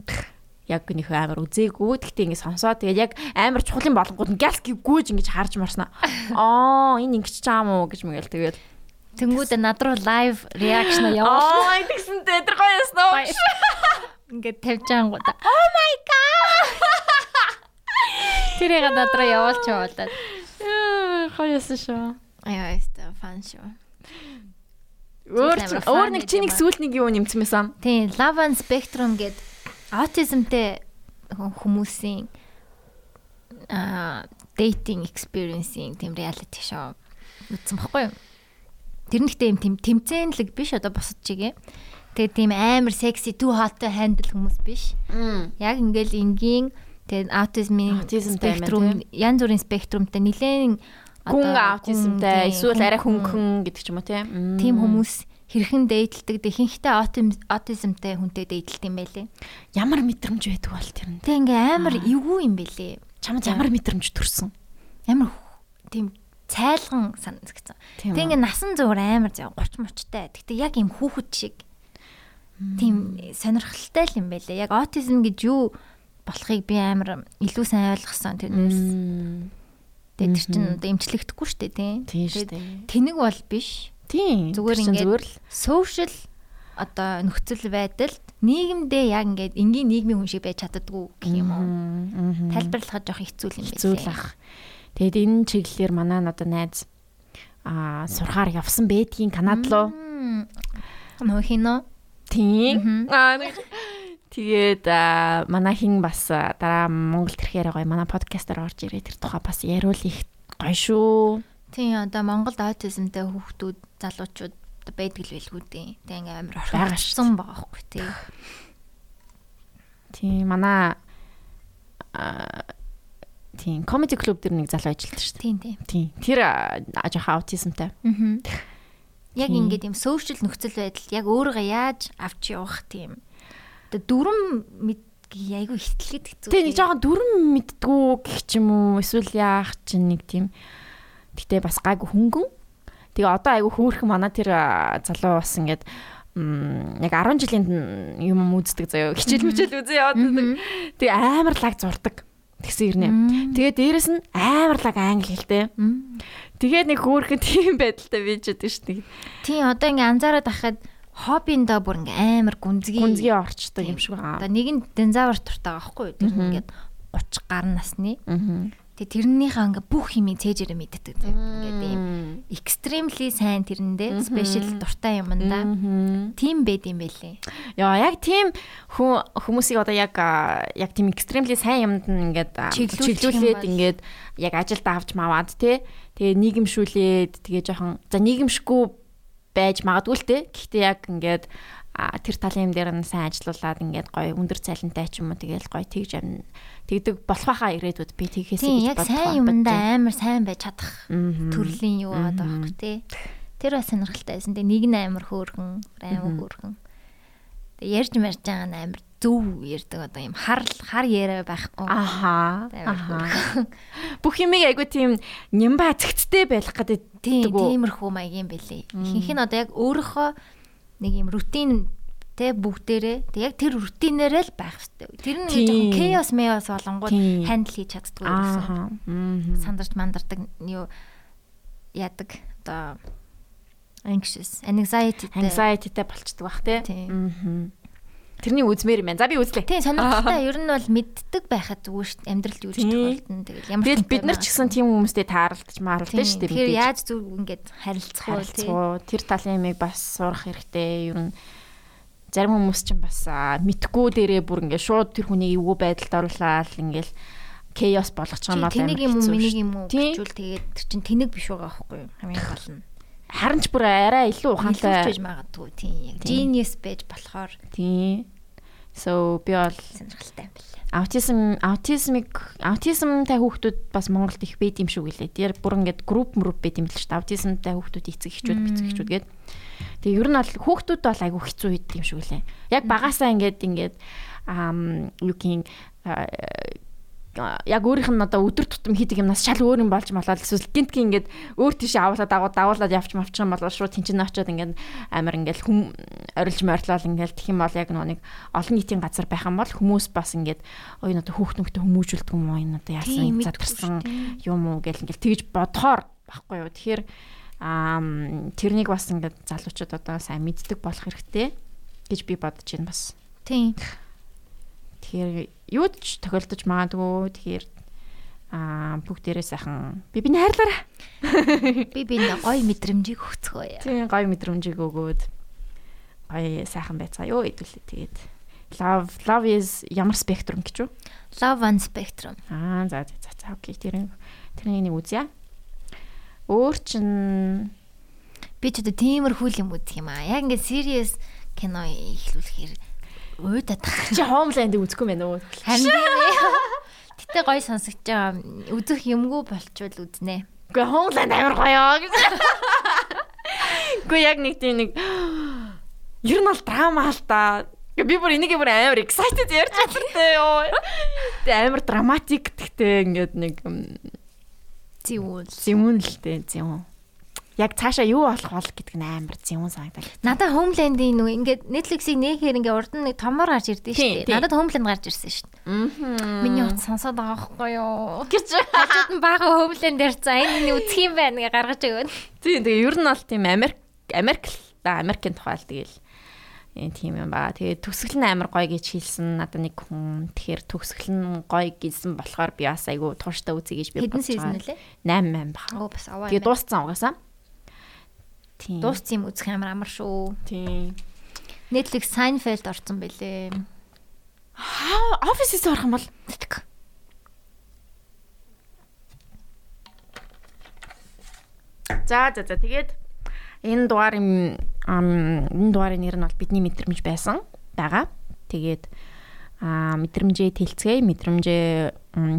[SPEAKER 1] Яг нөх амар үзээгүй. Тэгтээ ингэ сонсоод тэгээд яг амар чухал юм болонгууд гялс гүйж ингэж харж марснаа. Аа энэ ингэж чаам уу гэж мэгэл тэгээд
[SPEAKER 2] Тэнгүүд над руу live reaction яваа.
[SPEAKER 1] Аа тэгсэн дээр гоё яснаа.
[SPEAKER 2] Ингээд тавьж ангуудаа. Oh my god. Тэрийг над руу явуулч явуулаад.
[SPEAKER 1] Гоё ясан шүү.
[SPEAKER 2] Аяа яста фан шүү.
[SPEAKER 1] Өөр өөр нэг
[SPEAKER 2] гэдэг
[SPEAKER 1] чи
[SPEAKER 2] юм
[SPEAKER 1] нэг юу нэмсэн байсан.
[SPEAKER 2] Тийм, Love and Spectrum гээд аутизмтэй хүмүүсийн аа dating experience-ийн тийм reality show үзсэн баггүй юу? Тэр нь ихтэй юм тэм тэмцээнлэг биш одоо босод чигээ. Тэгээ тийм амар секси too hot to handle хүмүүс биш. Яг ингээл энгийн тэгээд аутизмын спектрум янз бүрийн спектрумтай нилээн
[SPEAKER 1] Гүн аутизмтай эсвэл арай хөнгөн гэдэг ч юм уу
[SPEAKER 2] тийм хүмүүс хэрхэн дээдэлдэг ихэнхдээ аутизм аутизмтай хүнтэй дээдэлт юм байлээ.
[SPEAKER 1] ямар мэдрэмж байдаг бол тэр нь.
[SPEAKER 2] Тэг ингээ амар эвгүй юм бэлээ.
[SPEAKER 1] Чамд ямар мэдрэмж төрсөн?
[SPEAKER 2] Ямар тийм цайлган санагдсан. Тэг ингээ насан зуур амар зав 30 мочтой. Гэтэ яг юм хүүхэд шиг тийм сонирхолтой л юм байлээ. Яг аутизм гэж юу болохыг би амар илүү сайн ойлгосон тэрнээс. Тэгээд тэр чинь одоо эмчлэгдэхгүй шүү дээ
[SPEAKER 1] дээ.
[SPEAKER 2] Тэнэг бол биш.
[SPEAKER 1] Тийм.
[SPEAKER 2] Зүгээр ингээд
[SPEAKER 1] зүгээр л
[SPEAKER 2] Social одоо нөхцөл байдалд нийгэмдээ яг ингээд энгийн нийгмийн хүн шиг байж чаддаггүй гэх юм уу. Тайлбарлахад жоох хэцүү юм байна.
[SPEAKER 1] Хэцүү л ах. Тэгэд энэ чиглэлээр манай одоо найз аа сурахаар явсан байдгийн Канад руу.
[SPEAKER 2] Нөө хино.
[SPEAKER 1] Тийм. Аа Тэгээд манай хин бас аа, дараа Монголд ирэхээр гоё манай подкастаар орж ирээ тэр тухай бас яриул их гоё шүү.
[SPEAKER 2] Тийм одоо Монголд аутизмтай хүүхдүүд залуучууд байдаг л байлгүй дээ. Тэг ингээм амар
[SPEAKER 1] Байгаа
[SPEAKER 2] орхигдсон байгаа байхгүй тий.
[SPEAKER 1] Тийм манай тийм комеди клуб дээр нэг залуу ажилладаг шүү дээ.
[SPEAKER 2] Тийм тийм.
[SPEAKER 1] Тийм. Тэр жоохон аутизмтай.
[SPEAKER 2] Аа. Яг
[SPEAKER 1] Тийм.
[SPEAKER 2] ингээд юм social нөхцөл байдал яг өөрийгөө яаж авч явах тийм. Одоо дүрм мэд айгу ихтлэхэд хэцүү.
[SPEAKER 1] Тэгээ нэг жоохон дүрм мэддгүү гэх ч юм уу эсвэл яах чинь нэг тийм гэтээ бас гайгүй хөнгөн. Тэгээ одоо айгүй хөөрхөн манай тэр залуу бас ингээд яг 10 жилийн юм үздэг заяа хичээл мичээл үзээ яваад байдаг. Тэгээ амар лаг зурдаг. Тэгсэн ирнэ. Тэгээ дээрэс нь амар лаг англи хэлтэй. Тэгээ нэг хөөрхөн тийм байдалтай байдаг шүү дээ.
[SPEAKER 2] Тийм одоо ингээ анзаараад байхад хоббиндоо бүр ингээ амар гүнзгий.
[SPEAKER 1] Гүнзгий орчдөг юм шиг
[SPEAKER 2] Одоо
[SPEAKER 1] байгаа.
[SPEAKER 2] нэг нь динзавр туртай байгаа байхгүй юу? Тэр ингээд 30 гаруй насны. Тэгээ тэрнийхээ ингээ бүх юмыг цээжээрээ мэддэг. Ингээд ийм extremely сайн тэрэндээ special дуртай юмдаа.
[SPEAKER 1] Мгм.
[SPEAKER 2] Тим байд юм бэлээ.
[SPEAKER 1] Яа яг тийм хүн хүмүүсийг одоо яг яг тийм экстремли сайн юмд нь ингээд
[SPEAKER 2] юм
[SPEAKER 1] чиглүүлээд ингээд яг ажилд авч маваад те тэгээ нийгэмшүүлээд тэгээ жоохон за нийгэмшгүй байж магадгүй л те гэхдээ яг ингээд тэр талын юм дээр нь сайн ажилуулад ингээд гоё өндөр цалинтай ч юм уу тэгээл гоё тэгж амин тэгдэг болох байхаа ирээдүйд би тэгээс
[SPEAKER 2] Тийм яг сайн юмдаа амар сайн байж чадах төрлийн юу байгаа байхгүй тий. Тэр бас сонирхолтой байсан. Тэгээ нэг нь амар хөөргөн, амар хөөргөн. Тэгээ ярьж марж байгаа нь амар зөв ярьдаг одоо юм хар хар яриа байхгүй.
[SPEAKER 1] аха
[SPEAKER 2] Амар
[SPEAKER 1] аха
[SPEAKER 2] хөөргөн.
[SPEAKER 1] бүх юмыг айгу тийм нямба цэгцтэй байх гэдэг
[SPEAKER 2] Тийм
[SPEAKER 1] үү?
[SPEAKER 2] тиймэрхүү маягийн бэлээ. Ихэнх нь одоо яг өөрийнхөө нэг юм рутин тэ бүгдээрээ тэг яг тэр рутинээрээ л байх хэрэгтэй. Тэр нь жоохон chaos chaos болонгууд хандл хийж чаддгүй гэсэн. Сандарч мандардаг юу яадаг одоо anxious anxiety
[SPEAKER 1] anxiety-тэй болчдөг бах тий.
[SPEAKER 2] Тийм.
[SPEAKER 1] Тэрний үзмээр юм байна. За би үзлээ.
[SPEAKER 2] Тийм сонирхолтой ер нь бол мэддэг байхад зүгээр шүү дээ. Амьдралд юу ч тохиолдно. Тэгэл ямар ч
[SPEAKER 1] бид нар ч гэсэн тийм хүмүүстэй тааралдаж маарлаа шүү дээ.
[SPEAKER 2] Тэгэхээр яаж зүг ингээд харилцах вэ
[SPEAKER 1] тэр талын юмыг бас сурах хэрэгтэй. Ер нь зарим хүмүүс ч бас мэдхгүй дээрээ бүр ингээд шууд тэр хүнийг эвгүй байдалд оруулаад ингээл chaos болгочих юм бол
[SPEAKER 2] Тэнийг юм уу миний юм уу гэжүүл тэгээд тэр чин тэнэг биш байгаа байхгүй юу? Хамгийн гол нь.
[SPEAKER 1] Харин ч бүр арай илүү
[SPEAKER 2] Ухаантай байж магадгүй тийм genius байж болохоор
[SPEAKER 1] Тийм. So би бол
[SPEAKER 2] сонирхолтой юм байна.
[SPEAKER 1] аутизм аутизмыг аутизмтай хүүхдүүд бас Монголд их байд юм шиг үлээ. Тэр бүр ингээд групп мөрөв байд юм л шүү дээ. Аутизмтай хүүхдүүд эцэг эхчүүд бицэг эхчүүд гээд. Тэгээ ер нь бол хүүхдүүд бол айгүй хэцүү байд юм шиг үлээ. Яг багасаа ингээд ингээд ам юу гин яг өөрийнх нь одоо өдөр тутам хийдэг юмнаас шал өөр юм болж малаад эсвэл гинтгийн ингээд өөр тийш авуулаад дагуу дагуулад явчих мавчих юм бол шууд тэнцэн очиод ингээд амар ингээд хүм орилж морилол ингээд тэх юм бол яг нэг олон нийтийн газар байх юм бол хүмүүс бас ингээд ой хүүхд нөхдөд хүмүүжүүлдэг юм уу? Энэ одоо яасан задарсан юм уу гэл ингээд тэгж бодохоор баггүй юу? Тэгэхээр аа тэрнийг бас ингээд залуучууд одоо сайн мэддэг болох хэрэгтэй гэж би бодож байна бас.
[SPEAKER 2] Тийм.
[SPEAKER 1] Тэгэхээр юу ч тохиолдож магадгүй. Тэгэхээр аа бүгдээрээ сайхан би биний хайрлаарай.
[SPEAKER 2] Би би гоё мэдрэмжийг өгцгөөе.
[SPEAKER 1] Тийм гоё мэдрэмжийг өгөөд гоё сайхан байцгаа ёо хэдүүлээ тэгээд love love is ямар спектрум гэж юу?
[SPEAKER 2] Love on spectrum.
[SPEAKER 1] Аа за за за, окей тэр тэрний нэг үзье. Өөр чин
[SPEAKER 2] Би ч одоо тиймэрхүү юм үзэх юм аа. Яг ингээд serious кино ихлүүлэхээр уйдаад тах.
[SPEAKER 1] чи Homeland-ийг үзэхгүй мэн үү?
[SPEAKER 2] Харин тийм ээ. Гэтэ гоё сонсогч байгаа. Үзэх юмгүй болчвол үзнэ.
[SPEAKER 1] Гэхдээ Homeland амар гоё гэж. Гэхдээ яг нэг тийм нэг ер нь бол драма л та. Би бүр энийг бүр амар excited ярьж чадлаа ёо. Тэгээ амар драматик гэхдээ ингээд нэг
[SPEAKER 2] Зүүн.
[SPEAKER 1] зэвүүн л дээ зэвүүн. Яг цаашаа юу болох бол гэдэг нь амар зэвүүн санагдав.
[SPEAKER 2] Надад Homeland-ийн нөгөө ингээд Netflix-ийг нээхээр ингээд урд нь нэг томор гарч ирдэ шүү дээ. Надад Homeland гарч ирсэн шүү дээ.
[SPEAKER 1] Аа.
[SPEAKER 2] Миний утас сонсоод байгаа байхгүй юу?
[SPEAKER 1] гэж.
[SPEAKER 2] Хажууд нь бага Homeland ярьцаа. Энэ үтх юм байна гэж гаргаж өгөөд.
[SPEAKER 1] Тийм тэгээ ер нь бол тийм Америк Америк л да Америкийн тухай л тэгэл энэ тийм юм ба. Тэгээ төгсгөл нь амар гоё гэж хэлсэн. Надад нэг хүн тэгэхээр төгсгөл нь гоё гэсэн болохоор би бас айгу тууштай үзье гэж би
[SPEAKER 2] Хэдэн season үлээ?
[SPEAKER 1] 8 8 баг.
[SPEAKER 2] Оо бас аваа.
[SPEAKER 1] Тэгээ дууссан угаасаа.
[SPEAKER 2] Дууссан юм үзэх амар амар шүү.
[SPEAKER 1] Тийм.
[SPEAKER 2] Netflix Seinfeld орсон бэлээ.
[SPEAKER 1] Аа, офисээс орох юм бол За за за тэгээд энэ дугаарын энэ дугаарын нэр нь бол бидний мэдрэмж байсан байгаа. Тэгээд аа мэдрэмжээ тэлцгээе, мэдрэмжээ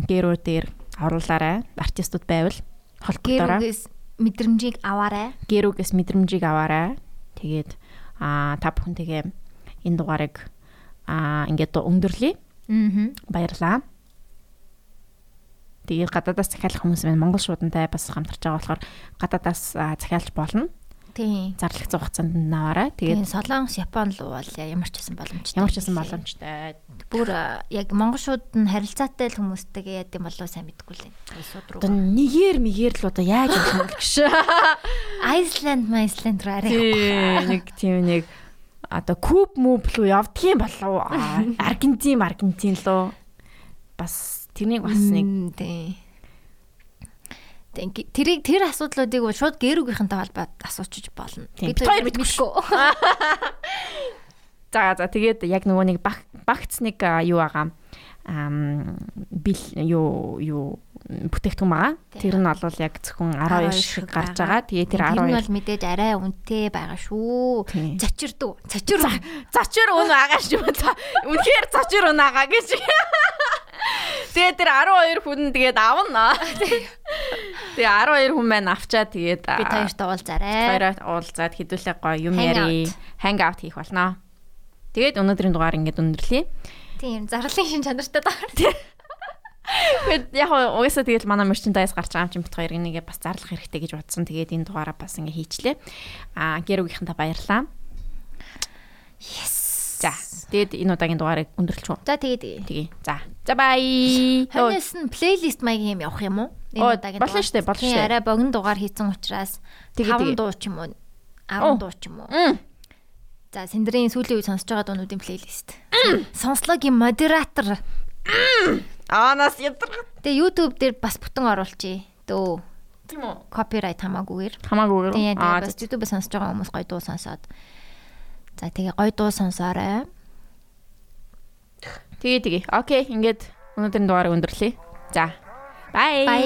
[SPEAKER 1] гэрүү дээр оруулаарай. Артистууд байвал холбогдороо.
[SPEAKER 2] Мэдрэмжийг аваарай.
[SPEAKER 1] Гэрүүгээс мэдрэмжийг аваарай. Тэгээд аа та бүхэн тэгээ энэ дугаарыг аа ингээд өндөрлөе.
[SPEAKER 2] Аа.
[SPEAKER 1] Баярлаа. Тэгээд гадаадаас захиалах хүмүүс байна. Монгол шуудантай бас хамтарч байгаа болохоор гадаадаас аа, захиалж болно.
[SPEAKER 2] Тийм.
[SPEAKER 1] Зарлах зур хугацаанд наваарай.
[SPEAKER 2] Тэгээд Солонгос, Япон л бол ямар ч байсан боломжтой.
[SPEAKER 1] ямар ч гэсэн боломжтой.
[SPEAKER 2] Бүр яг монголшууд нь харилцаатай л хүмүүстэйгээ яд юм болов сайн мэдгүй л энэ. Улсууд руу.
[SPEAKER 1] Одоо нэгээр мэгээр л одоо яаж явах юм гэж.
[SPEAKER 2] Iceland, Iceland руу арай.
[SPEAKER 1] Тийм нэг тийм нэг одоо куб мүб рүү явдгийн болов Аргентин Аргентин лөө бас тэрнийг бас нэг
[SPEAKER 2] Тийм. Тэрийг тэр асуудлуудыг бол шууд гэрүүгийнхэнтэй холбоод асуучиж болно.
[SPEAKER 1] Бид хоёр мэдгүй. За за тэгээд яг нөгөө нэг баг багц нэг юу байгаа. ам бил юу юу бүтээгдэхүүн байгаа. Тэр нь бол яг зөвхөн 12 шиг гарч байгаа. Тэгээ тэр
[SPEAKER 2] Тэр нь
[SPEAKER 1] 12
[SPEAKER 2] бол мэдээж арай үнэтэй байгаа шүү. Зочирдуу. Зочир.
[SPEAKER 1] зочир өн байгаа шүү. Үнэхээр зочир өн байгаа гэж. Тэгээ тэр 12 хүн тэгээд авна. Тэгээ 12 хүн маань авчаа тэгээд
[SPEAKER 2] Бид хоёрт уулзаарай.
[SPEAKER 1] хоёроо уулзаад хэдүүлээ гоё юм
[SPEAKER 2] Hang
[SPEAKER 1] яри. Hang out хийх болно. Тэгээд өнөөдрийн дугаар ингээд өндөрлөе.
[SPEAKER 2] Тийм, зарлалын шин чанартай даа.
[SPEAKER 1] Тэгэхэд яг угаасаа тэгэл манай merchandise гарч байгаа юм чинь бит хоёр нэгээ бас зарлах хэрэгтэй гэж бодсон. Тэгээд энэ дугаараа бас ингээ хийчлээ. Аа гэрүүгийнхэнтэй баярлаа.
[SPEAKER 2] Yes.
[SPEAKER 1] За. Тэгээд энэ удаагийн дугаарыг өндөрлөч үү.
[SPEAKER 2] За тэгээд
[SPEAKER 1] Тэгээ. За. За bye.
[SPEAKER 2] Хоньос нь плейлист маягийн юм явах юм уу?
[SPEAKER 1] Оо,
[SPEAKER 2] удаагийн
[SPEAKER 1] болно
[SPEAKER 2] дугаар.
[SPEAKER 1] штэ, болно
[SPEAKER 2] Тийм,
[SPEAKER 1] штэ.
[SPEAKER 2] Арай богино дугаар хийсэн учраас
[SPEAKER 1] Тэгээ,
[SPEAKER 2] 5
[SPEAKER 1] тэгээ.
[SPEAKER 2] дуу ч юм уу?
[SPEAKER 1] Оо.
[SPEAKER 2] 10 дуу ч юм уу? За, Сэндрийн сүүлийн үе сонсож байгаа дуунуудын плейлист. Сонслогийн модератор.
[SPEAKER 1] Аа нас ядар.
[SPEAKER 2] Тэгээ YouTube дээр бас бүтэн оруулчихъя. Дөө.
[SPEAKER 1] Тийм үү?
[SPEAKER 2] Копирайт хамаагүйгээр.
[SPEAKER 1] Хамаагүй.
[SPEAKER 2] Тэгээ
[SPEAKER 1] Аа
[SPEAKER 2] тэгээ бас YouTube-ээр сонсож байгаа хүмүүс гоё дуу сонсоод. За тэгээ гоё дуу сонсоорой.
[SPEAKER 1] тэгээ тэгээ. Окей, ингээд өнөөдрийн дугаарыг өндөрлөе. За. Bye.
[SPEAKER 3] Thank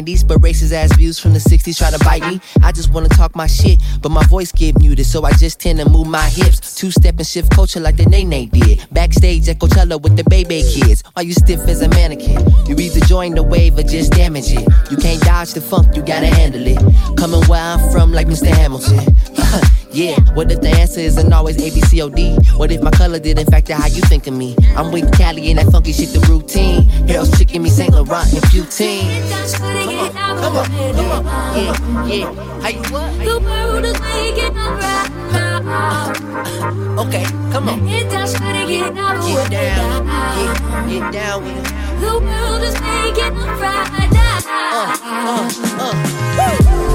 [SPEAKER 3] 90s, but racist ass views from the 60s try to bite me. I just wanna talk my shit, but my voice get muted, so I just tend to move my hips. Two step and shift culture like the Nene did. Backstage at Coachella with the baby kids. Are you stiff as a mannequin? You either join the wave or just damage it. You can't dodge the funk, you gotta handle it. Coming where I'm from, like Mr. Hamilton. Yeah, what if the answer isn't always A, B, C, O, D? What if my color didn't factor how you think of me? I'm with Cali and that funky shit, the routine. Hell's chicken, me St. Laurent and poutine. Come on, come on, come on. Yeah, yeah. How you what? The world is waking up right now. Okay, come on. Get down, get down, get down, get, get down. The world is waking up right now. Uh, uh, uh. Woo.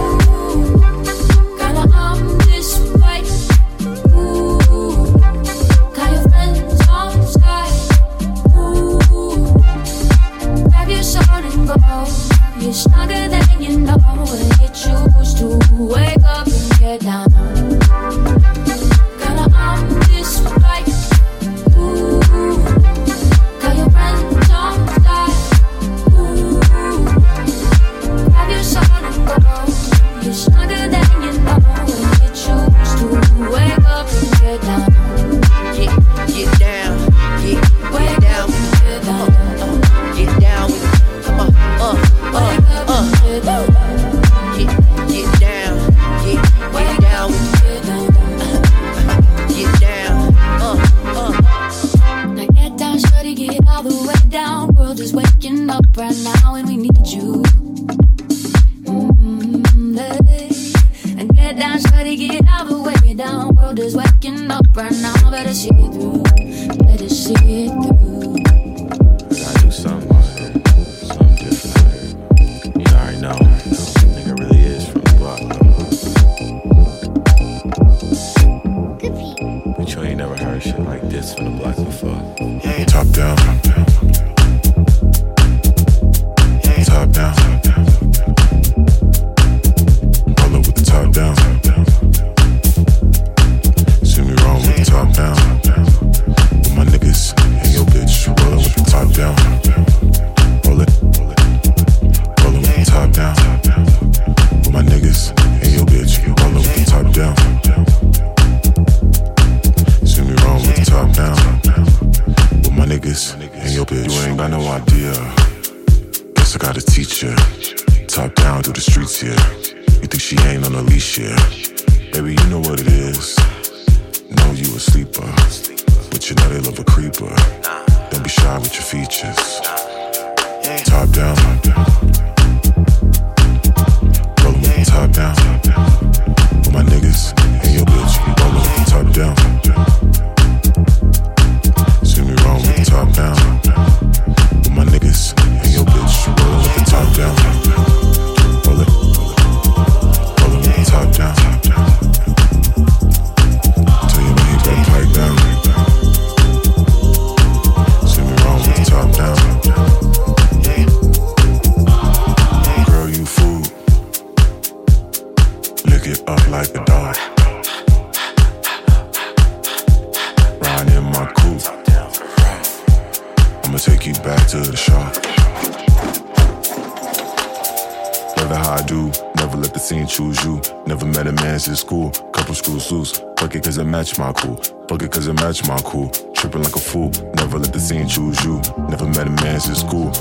[SPEAKER 4] match my cool. Fuck it, cause it match my cool. Tripping like a fool. Never let the scene choose you. Never met a man since school.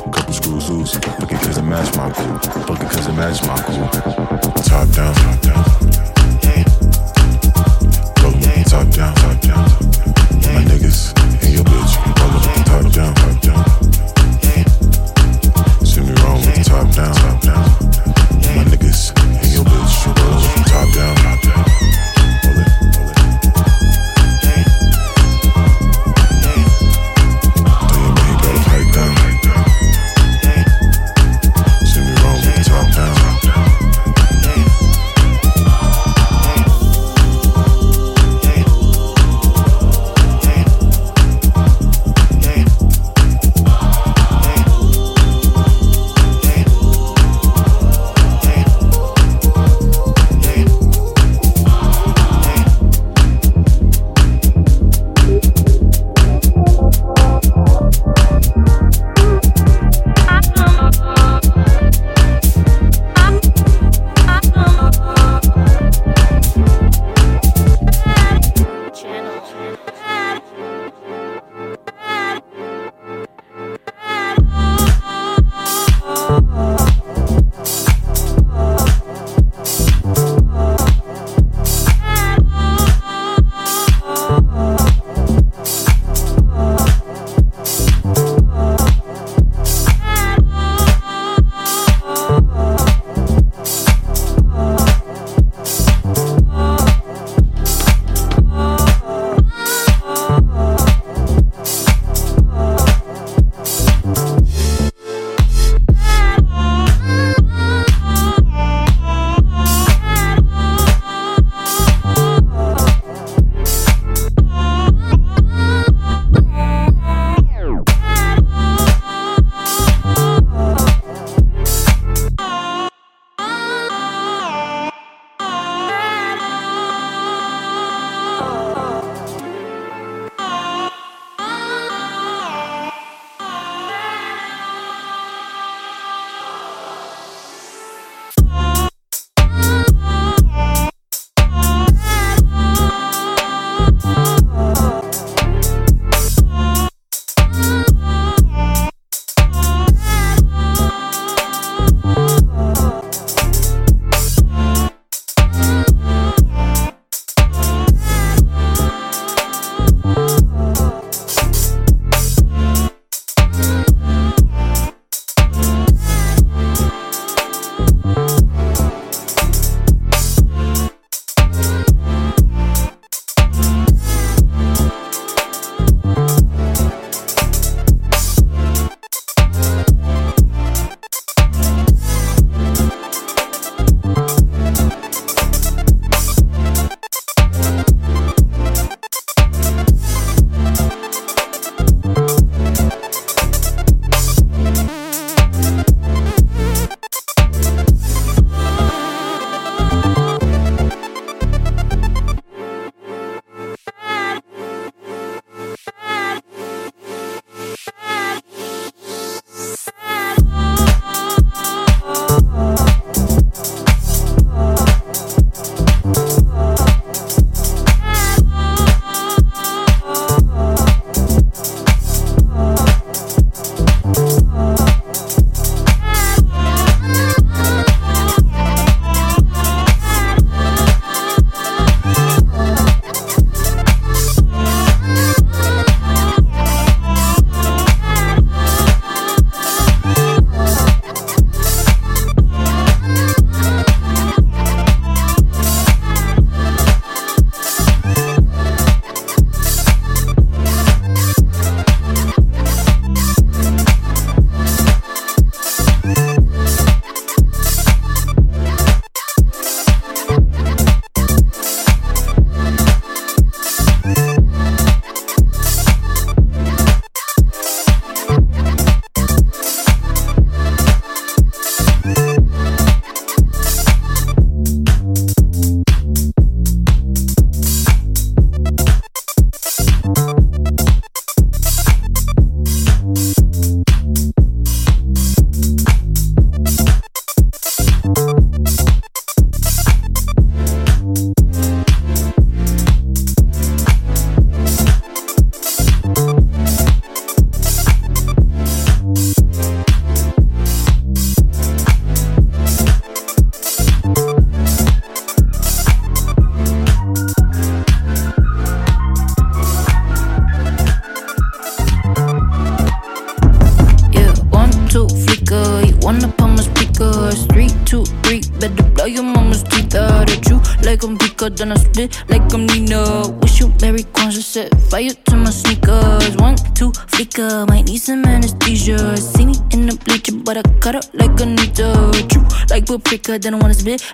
[SPEAKER 5] good, they don't wanna split.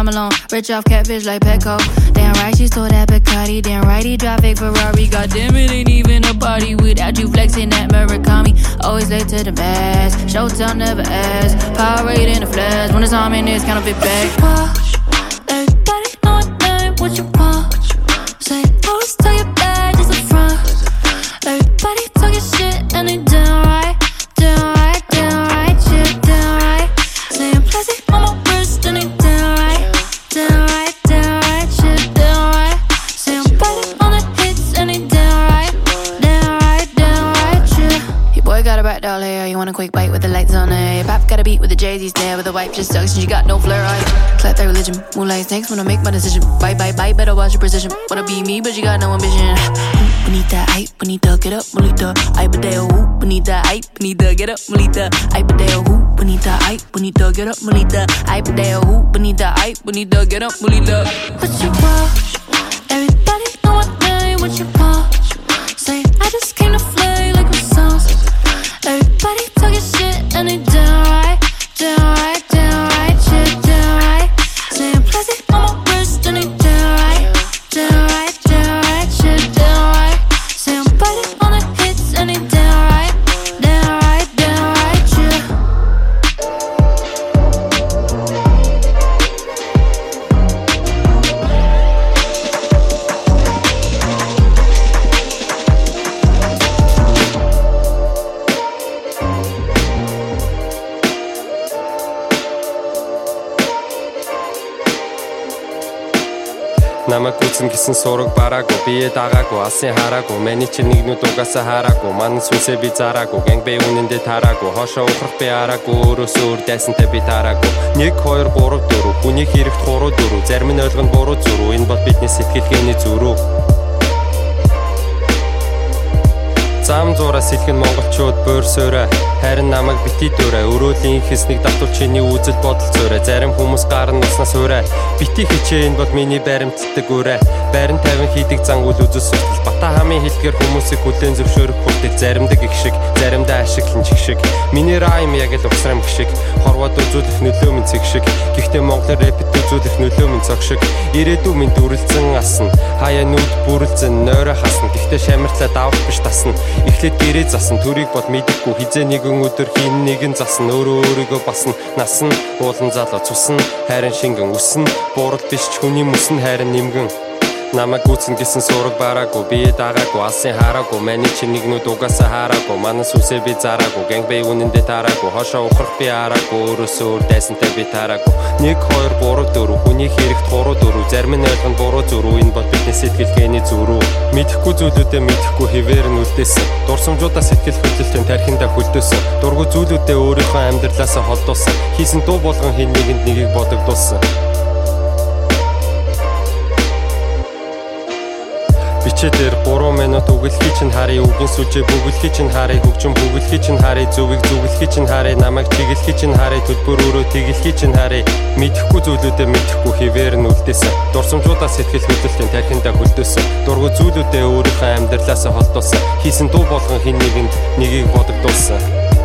[SPEAKER 5] I'm alone. Rich off catfish like Petco. Damn right, she stole that Bacardi. Damn right, he drive fake Ferrari. God damn it, ain't even a party without you flexing that Murakami. Always late to the mass. Showtime never ask. Power in the flash. When it's on me, it's kind of Moonlight snakes when I make my decision. Bye bye bye, better watch your precision. Wanna be me, but you got no ambition. We need that hype, we need to get up, we I but hype a day hoop. We need that hype, we need to get up, we I but hype a day hoop. We need that hype, we need to get up, we I but hype a day hoop. We need that hype, we need to get up, we. What you want? Everybody know what I what you want. Say I just came
[SPEAKER 6] to. Гүцэн гисэн сураг бараагүй бие дагаагүй алсын хараагүй Мэний чи нэгнүүд угаасаа хараагүй Манай сүнсээ би зараагүй Гэнг бэ үнэндээ тараагүй Хошоо ухрах би араагүй Өөрөөсөө өөр дайсантай би тараагүй. 1 2 3 4 Хүний хэрэгт 3 4 Зарим нь ойлгоно буруу зүрүү Энэ бол бидний сэтгэлгээний зүрүү Зам зураа сэлгэн монголчууд буурсөөрэ харин намайг бити дөрэ өрөөлийн хэснийг давтуул чиний үзэл бодол зөөрэ зарим хүмүүс гар нь уснаас ураа бити хичээ энэ бол миний баримтдаг үрэ. Барин 50 хийдэг зан үл үзэл судлал бата хамын хэлгээр хүмүүсийг хүлээн зөвшөөрөх хүртэл заримдаг их шиг заримдаа ашиглан чих шиг миний райм яг л угсрам гэх шиг хорвоод үзүүлэх нөлөө минь цэг шиг гэхдээ монголын рэпт үзүүлэх нөлөө минь цог шиг ирээдүй минь дүрлцэн асна хаяа нүд бүрэлзэн нойроо хасна гэхдээ шамарлаа давах биш тасна эхлээд гэрээ засан төрийг бол мэдэхгүй. Хизээ нэгэн өдөр хин нэгэн засна. Өөрөө өөрийгөө басна. Насна. Уулан залуу цусна хайрын шингэн үснэ буурал биш ч хүний мөсөн хайрын нэмгэн Намайг гүцэн гисэн сураг бараагүй би дагаагүй алсын хараагүй маний чи нэгнүүд угаасаа хараагүй манай сүсээ би зараагүй гэнг бэ үнэндээ тараагүй хошоо ухрах би араагүй өөрөөсөө өөр дайсантай би тараагүй. 1 2 3 4 хүний хэрэгт 3 4 зарим нь ойлгоно буруу зүрүү энэ бол бидний сэтгэлгээний зүрүү. Мэдхгүй зүйлүүдээ мэдхгүй хിവэр нь үлдээсэн. Дурсамжуудаа сэтгэл хөдлөлтөнд тархинда хүлдөөсөн дургу зүйлүүдээ өөрийнхөө амьдралаасаа холдуулсан. Хийсэн дуу болгон хин нэгэнд нэгийг бодогдуулсан Бичээ дээр 3 минут үгэлхий чинь харъя үгийн сүлжээ бүгэлхий чинь харъя хөгжим бүгэлхий чинь харъя зүвийг зүгэлхий чинь харъя намайг чиглэхий чинь харъя төлбөр өрөө тэгэлхий чинь харъя мэдэхгүй зүйлүүдээ мэдэхгүй хിവэр нь үлдээсэн. Дурсамжуудаа сэтгэл хөдлөлтөнд тархиндаа хөлдөөсөн дургу зүйлүүдээ өөрийнхөө амьдралаасаа холдуулсан. Хийсэн дуу болгон хин нэгэнд нэгийг бодогдуулсан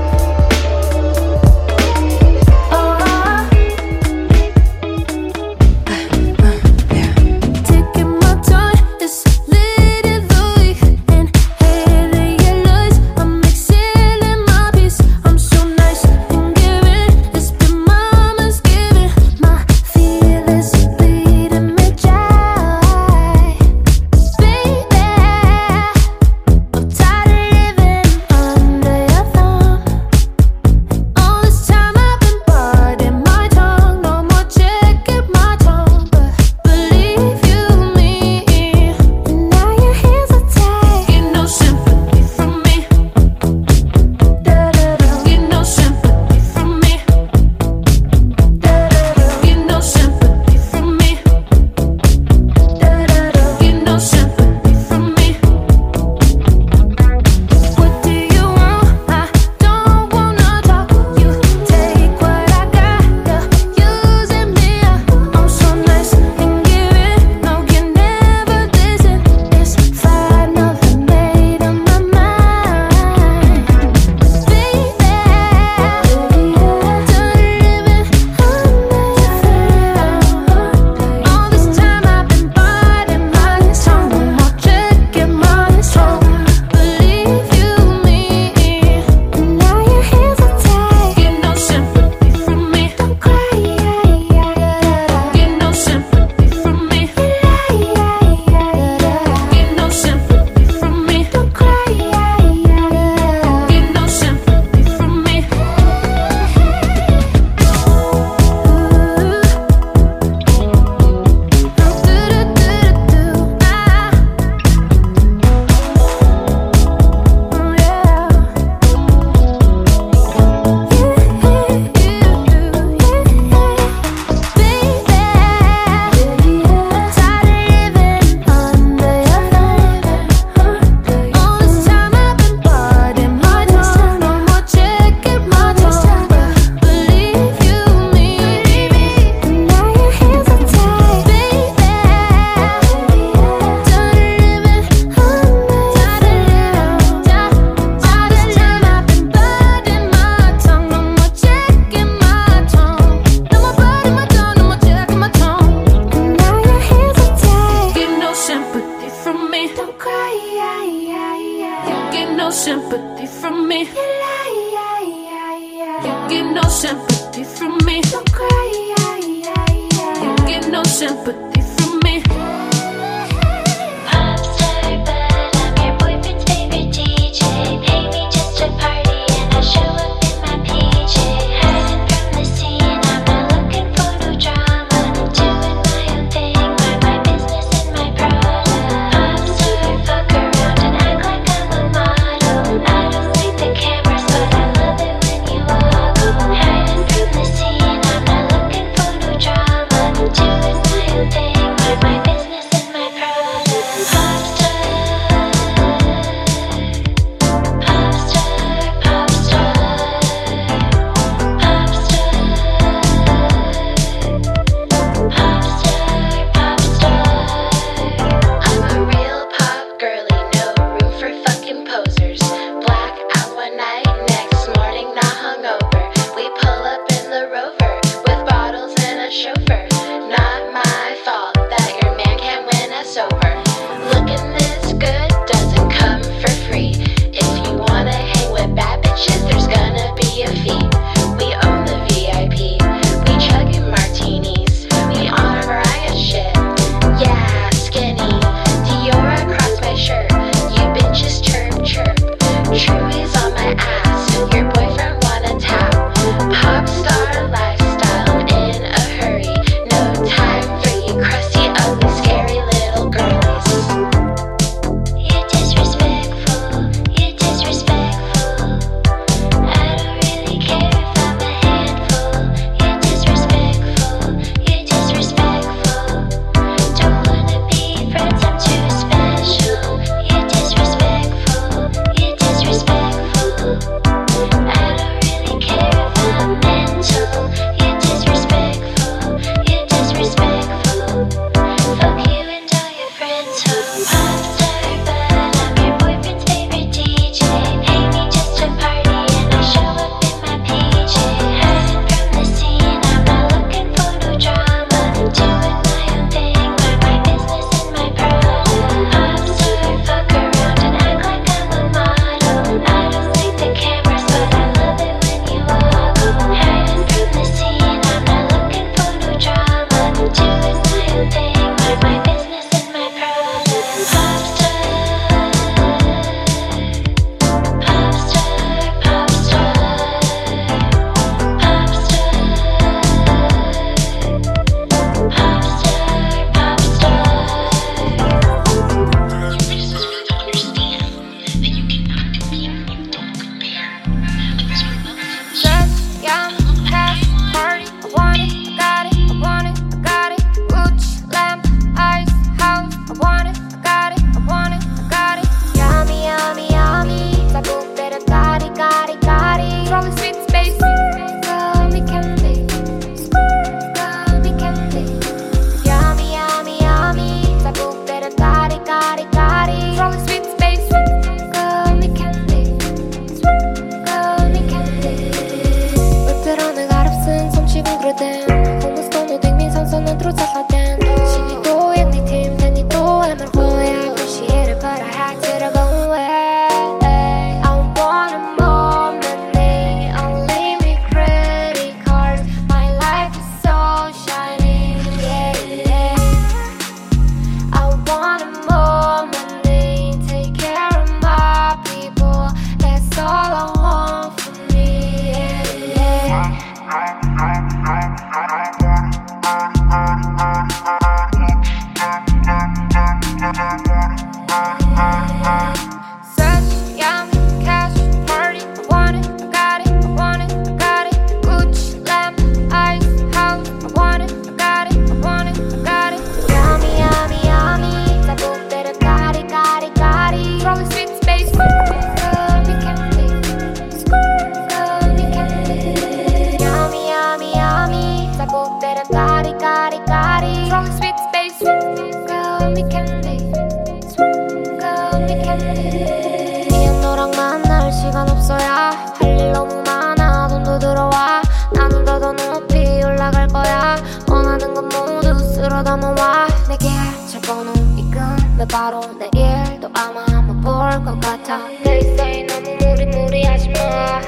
[SPEAKER 7] 내게 잘 보는 이금 내 바로 내일도 아마 못 볼 것 같아. 내일에 너무 무리무리하지 마.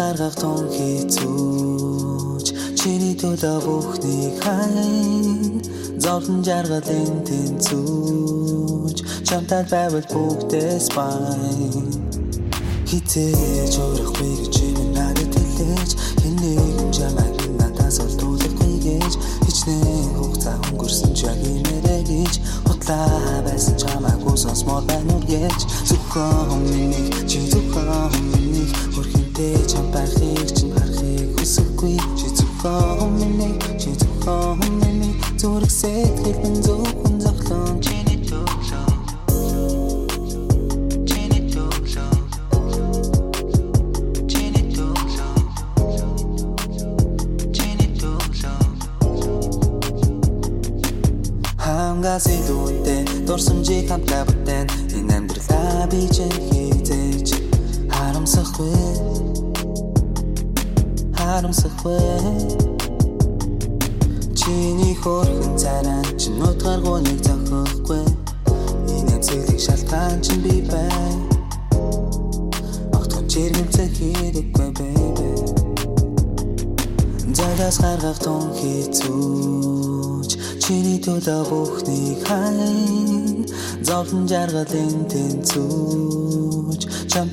[SPEAKER 8] гаргах тун хийцүүч чиний төлөө бүхнийг хайн зовлон жаргал энэ тэнцүүч. Чамтай байвал бүгдээс бай. Хитээж өрөхгүй гэж said been so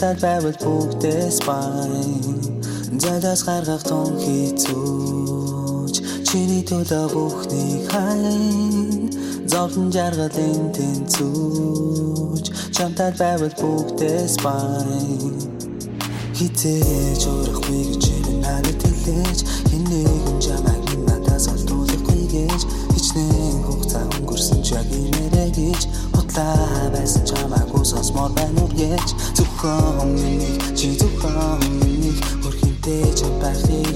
[SPEAKER 8] Ачаад байвал бүгдээс байн Зайдаас гаргах тун хийцүүч Чиний төлөө бүхнийг хайн Зовлон жаргал энэ тэнцүүч Чамтаад байвал бүгдээс байн Хитээж урахгүй гэж энэ надад хэлээч Хин нэгэн жамаг минь надаас олдуулахгүй гэж Хичнээн хугацаа өнгөрсөн ч яг инээрэй гэж Хутлаа байсан чамаг усосмор байна үргэж зөвхөн миний чи зөвхөн миний хөрхинтэй чам байхыг